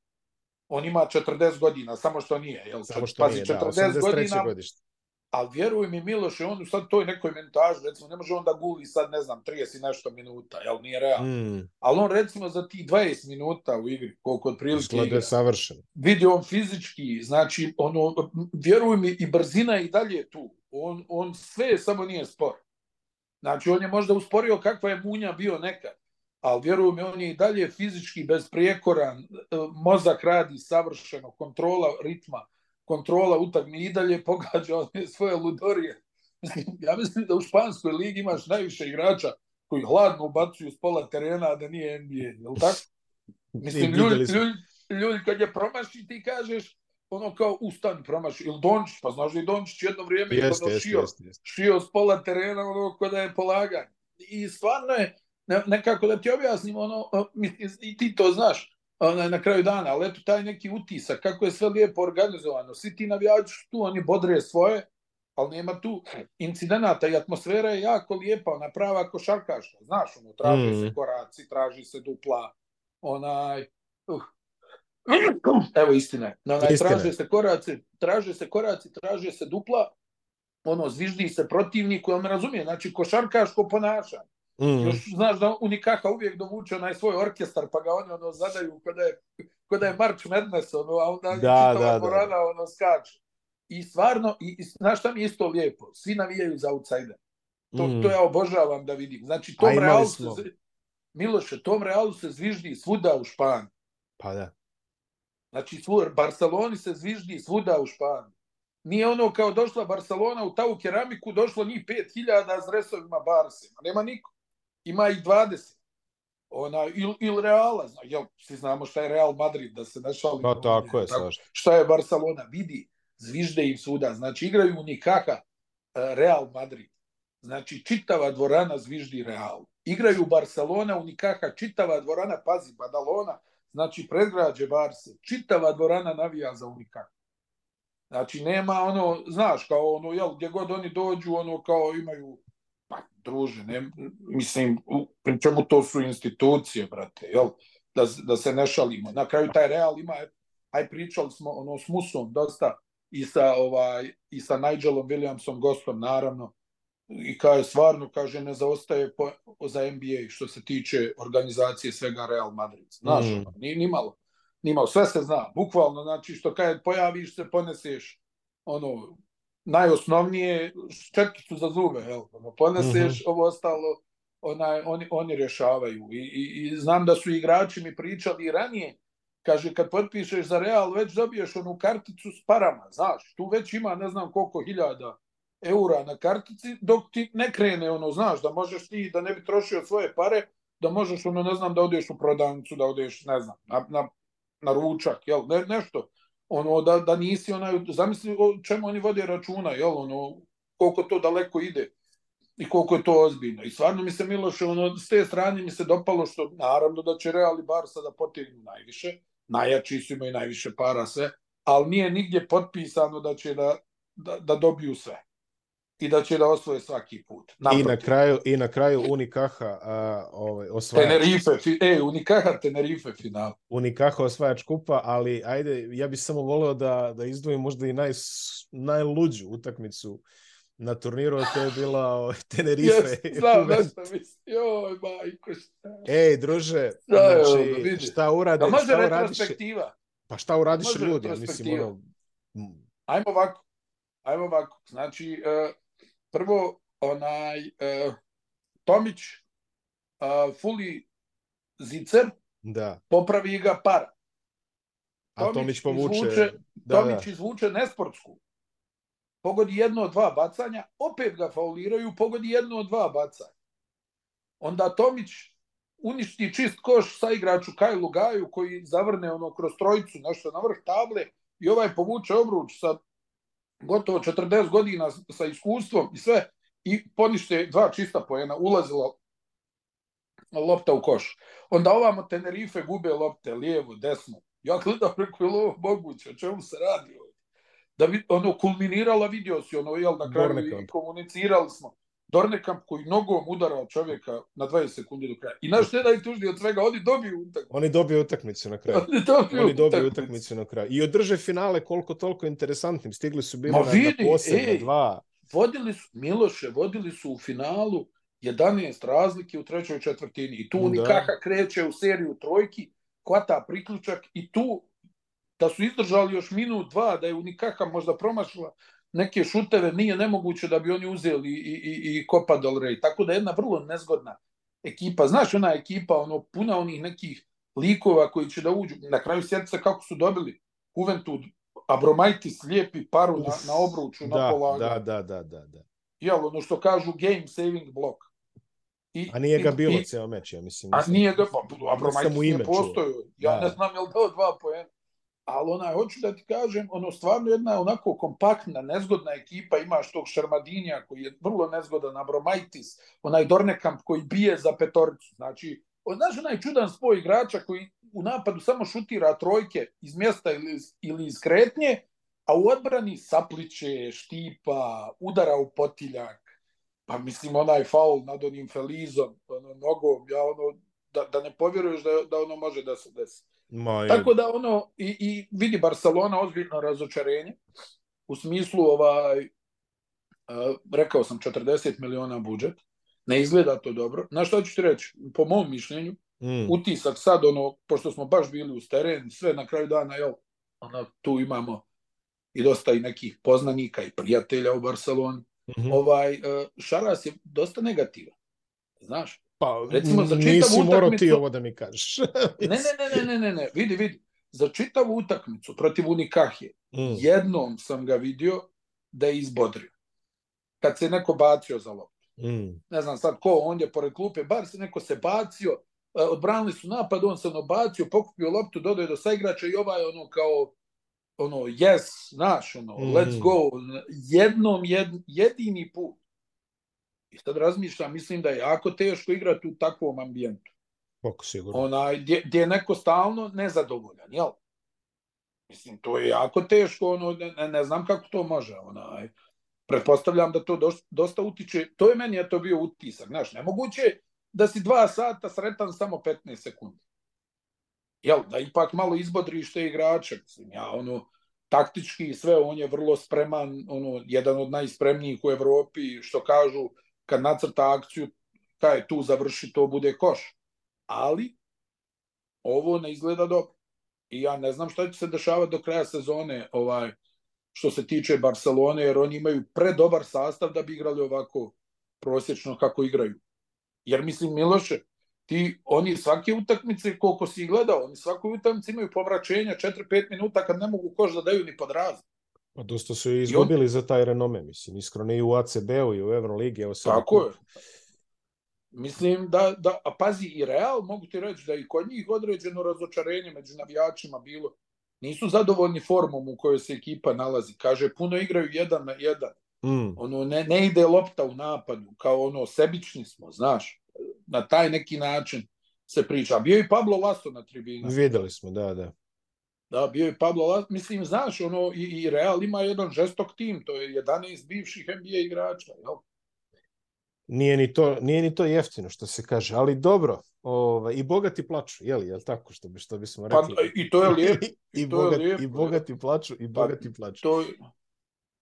On ima 40 godina, samo što nije. Jel? Samo što Pazi, nije, 40 da, godina, godište. Ali vjeruj mi, Miloše, on sad toj nekoj mentažu, recimo, ne može on da guli sad, ne znam, 30 nešto minuta, jel nije realno. Mm. Ali on, recimo, za ti 20 minuta u igri, koliko od prilike igra. je savršen. Vidi on fizički, znači, ono, vjeruj mi, i brzina i dalje tu. On, on sve, samo nije spor. Znači, on je možda usporio kakva je Munja bio nekad, ali vjeruj mi, on je i dalje fizički bezprijekoran, mozak radi savršeno, kontrola ritma, kontrola utakmi i dalje pogađa svoje ludorije. ja mislim da u španskoj ligi imaš najviše igrača koji hladno ubacuju s pola terena, da nije NBA, je li tako? Mislim, ljudi, ljudi, ljudi kad je promaši, ti kažeš, ono kao ustani promaši, ili Dončić, pa znaš li Dončić jedno vrijeme jest, ono jest, šio, jest, jest. šio s pola terena, ono kada je polaganje. I stvarno je, nekako da ti objasnim, ono, i ti to znaš, onaj, na kraju dana, ali eto taj neki utisak, kako je sve lijepo organizovano, svi ti navijači tu, oni bodre svoje, ali nema tu incidenata i atmosfera je jako lijepa, ona prava košarkaška, znaš, ono, traži mm. se koraci, traži se dupla, onaj, uh, evo istina, onaj, istina. traže se koraci, traže se koraci, traže se dupla, ono, zviždi se protivniku, on razumije, znači košarkaško ponašanje. Mm. Još znaš da Unikaka uvijek dovuče onaj svoj orkestar, pa ga oni ono zadaju kada je, kada je March Madness, ono, a onda da, da, dvorana da. ono skače. I stvarno, i, i, znaš šta mi je isto lijepo? Svi navijaju za outsider. To, mm. to ja obožavam da vidim. Znači, tom Realu se, Miloše, tom Realu se zviždi svuda u Španiji. Pa da. Znači, svu, Barceloni se zviždi svuda u Španiji. Nije ono kao došla Barcelona u tavu keramiku, došlo njih 5000 s dresovima Barsima. Nema niko. Ima ih 20. Ona, il, il Reala, zna, jel, svi znamo šta je Real Madrid, da se ne šalimo. Pa tako je, tako, Šta je Barcelona, vidi, zvižde im svuda. Znači, igraju u Nikaha uh, Real Madrid. Znači, čitava dvorana zviždi Real. Igraju Barcelona u Nikaha, čitava dvorana, pazi, Badalona, znači predgrađe Barse, čitava dvorana navija za Unikak. Znači, nema ono, znaš, kao ono, jel, gdje god oni dođu, ono, kao imaju, pa, druže, ne, mislim, pri čemu to su institucije, brate, jel, da, da se ne šalimo. Na kraju taj Real ima, aj pričali smo, ono, s Musom dosta, i sa, ovaj, i sa Nigelom Williamsom, gostom, naravno, i kaže stvarno kaže ne zaostaje po, za NBA što se tiče organizacije svega Real Madrid. Znaš, mm. ni, ni malo. Ni malo. Sve se zna. Bukvalno, znači što kaže pojaviš se, poneseš ono najosnovnije četkicu za zube, jel? Poneseš mm -hmm. ovo ostalo onaj, oni, oni rješavaju. I, i, I znam da su igrači mi pričali ranije, kaže, kad potpišeš za Real, već dobiješ onu karticu s parama, znaš, tu već ima ne znam koliko hiljada eura na kartici, dok ti ne krene ono, znaš, da možeš ti, da ne bi trošio svoje pare, da možeš ono, ne znam, da odeš u prodavnicu, da odeš, ne znam, na, na, na ručak, jel, ne, nešto, ono, da, da nisi onaj, zamisli o čemu oni vode računa, jel, ono, koliko to daleko ide i koliko je to ozbiljno. I stvarno mi se Miloše, ono, s te strane mi se dopalo što, naravno da će Real i Barca da potegnu najviše, najjači su imaju najviše para sve, ali nije nigdje potpisano da će da, da, da dobiju sve i da će da osvoje svaki put. Naprotiv. I na kraju i na kraju Unikaha a, ovaj osvajač. Tenerife, e Unikaha Tenerife final. Unikaha osvajač kupa, ali ajde ja bih samo voleo da da izdvojim možda i naj najluđu utakmicu na turniru, to je bila ovaj, Tenerife. Yes, znam, da sam mislim. Joj, majko, šta. Ej, druže, da, znači, evo, šta urade, da može šta retrospektiva. Pa šta uradiš ljudi, mislim, ono... Ajmo ovako, ajmo ovako, znači, uh, prvo onaj uh, Tomić uh, Fuli Zicer da. popravi ga para. A Tomić povuče. Izvuče, da, Tomić da. izvuče nesportsku. Pogodi jedno od dva bacanja, opet ga fauliraju, pogodi jedno od dva bacanja. Onda Tomić uništi čist koš sa igraču Kajlu Gaju koji zavrne ono kroz trojicu nešto na vrh table i ovaj povuče obruč sa gotovo 40 godina sa iskustvom i sve, i ponište dva čista pojena, ulazila lopta u koš. Onda ovamo Tenerife gube lopte, lijevo, desno. Ja gledam, preko je ovo moguće, o čemu se radi ovdje? Da bi, ono, kulminirala, vidio si, ono, jel, na kraju i komunicirali smo. Dornekamp koji nogom udarao čovjeka na 20 sekundi do kraja. I naš ne najtužniji od svega, oni dobiju utakmicu. Oni dobiju utakmicu na kraju. Oni dobiju, oni dobiju utakmicu. utakmicu na kraju. I održe finale koliko toliko interesantnim. Stigli su bili Ma na, vidi, na posebno ej, dva. Vodili su, Miloše, vodili su u finalu 11 razlike u trećoj četvrtini. I tu da. Nikaka kreće u seriju trojki, hvata priključak i tu da su izdržali još minut, dva, da je Unikaka možda promašila neke šuteve nije nemoguće da bi oni uzeli i, i, i Copa del Rey. Tako da je jedna vrlo nezgodna ekipa. Znaš, ona ekipa, ono, puna onih nekih likova koji će da uđu. Na kraju sjeti kako su dobili Juventud, Abromaitis lijepi paru na, na obruču, da, na polagu. Da, da, da, da, da. Jel, ono što kažu game saving block. I, a nije ga bilo cijel meč, ja mislim. A nije ga, pa, Abromaitis nije postojao. Ja da. ne znam je li dao dva pojena ali onaj, hoću da ti kažem, ono stvarno jedna onako kompaktna, nezgodna ekipa, imaš tog Šarmadinja koji je vrlo nezgodan, Abromaitis, onaj Dornekamp koji bije za petoricu, znači, znaš onaj čudan spoj igrača koji u napadu samo šutira trojke iz mjesta ili, ili iz kretnje, a u odbrani sapliće, štipa, udara u potiljak, pa mislim onaj faul nad onim Felizom, ono, nogom, ja ono, da, da ne povjeruješ da, da ono može da se desi. Ma, Tako da ono, i, i vidi Barcelona ozbiljno razočarenje, u smislu ovaj, uh, rekao sam 40 miliona budžet, ne izgleda to dobro. Na što ću ti reći, po mom mišljenju, mm. utisak sad, ono, pošto smo baš bili uz teren, sve na kraju dana, jel, ono, tu imamo i dosta i nekih poznanika i prijatelja u Barceloni, mm -hmm. ovaj, uh, Šaras je dosta negativan, znaš, Pa, Recimo, za nisi morao ti ovo da mi kažeš. ne, ne, ne, ne, ne, ne, vidi, vidi. za čitavu utakmicu protiv Unikahije, mm. jednom sam ga vidio da je izbodrio. Kad se neko bacio za loptu. Mm. Ne znam sad ko, on je pored klupe, bar se neko se bacio, e, odbranili su napad, on se ono bacio, pokupio loptu, dodao do saigrača i ovaj ono kao ono, yes, znaš, ono, mm. let's go, jednom, jed, jedini put. I sad razmišljam, mislim da je jako teško igrati u takvom ambijentu. Kako sigurno. Onaj, gdje, gdje je neko stalno nezadovoljan, jel? Mislim, to je jako teško, ono, ne, ne znam kako to može, onaj. Pretpostavljam da to dosta, dosta utiče, to je meni je to bio utisak, znaš, nemoguće da si dva sata sretan samo 15 sekundi. Jel, da ipak malo izbodriš te igrače, mislim, ja, ono, taktički sve, on je vrlo spreman, ono, jedan od najspremnijih u Evropi, što kažu, kad nacrta akciju, kaj tu završi, to bude koš. Ali, ovo ne izgleda dobro. I ja ne znam šta će se dešavati do kraja sezone, ovaj, što se tiče Barcelone, jer oni imaju predobar sastav da bi igrali ovako prosječno kako igraju. Jer mislim, Miloše, ti, oni svake utakmice, koliko si gledao, oni svakoj utakmici imaju povraćenja 4-5 minuta kad ne mogu koš da daju ni pod razne. Pa dosta su izgubili on... za taj renome, mislim, iskreno i u ACB-u i u Euroligi. Evo sad Tako je. Mislim da, da, a pazi, i Real, mogu ti reći da i kod njih određeno razočarenje među navijačima bilo. Nisu zadovoljni formom u kojoj se ekipa nalazi. Kaže, puno igraju jedan na jedan. Mm. Ono, ne, ne ide lopta u napadu, kao ono, sebični smo, znaš. Na taj neki način se priča. Bio i Pablo Laso na tribinu. Videli smo, da, da. Da, bio je Pablo Laso. Mislim, znaš, ono, i, i Real ima jedan žestok tim, to je 11 bivših NBA igrača, jel? nije ni to, nije ni to jeftino što se kaže, ali dobro, ovaj, i bogati plaču, je li, je tako što, bi, što bismo rekli? Pa, I to je lijepo. I, i, bogat, lijepo, i bogati plaču, i pa, bogati pa, plaču. To...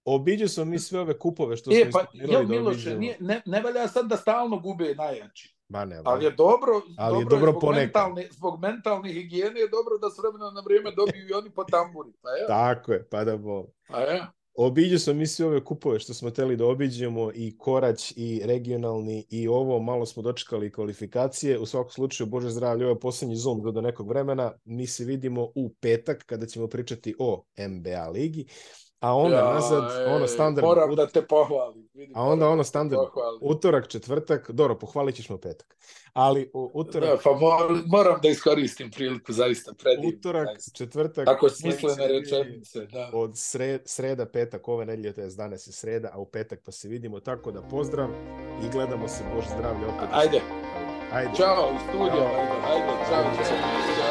Obiđu smo mi sve ove kupove što e, smo pa, jel, da Miloše, nije, ne, ne valja sad da stalno gube najjači. Ma ne, ali je dobro, ali dobro, je dobro zbog, mentalne, zbog mentalne higijene je dobro da s vremena na vrijeme dobiju i oni po tamburi. Pa je. Tako je, pa da bo. Pa je. Obiđu smo mi ove kupove što smo teli da obiđemo i korać i regionalni i ovo, malo smo dočekali kvalifikacije. U svakom slučaju, Bože zdravlje, ovo je poslednji Zoom do, do nekog vremena. Mi se vidimo u petak kada ćemo pričati o NBA ligi a onda ja, nazad ono standard moram da te pohvalim vidim, a onda ono standard utorak četvrtak dobro pohvalit ćeš me petak ali u, utorak da, pa moram da iskoristim priliku zaista predivno utorak zaista. četvrtak tako smislene rečenice da. od sred, sreda petak ove nedelje to je danas je sreda a u petak pa se vidimo tako da pozdrav i gledamo se bože zdravlje opet ajde ajde čao u studiju ajde, ajde čao, čao. čao.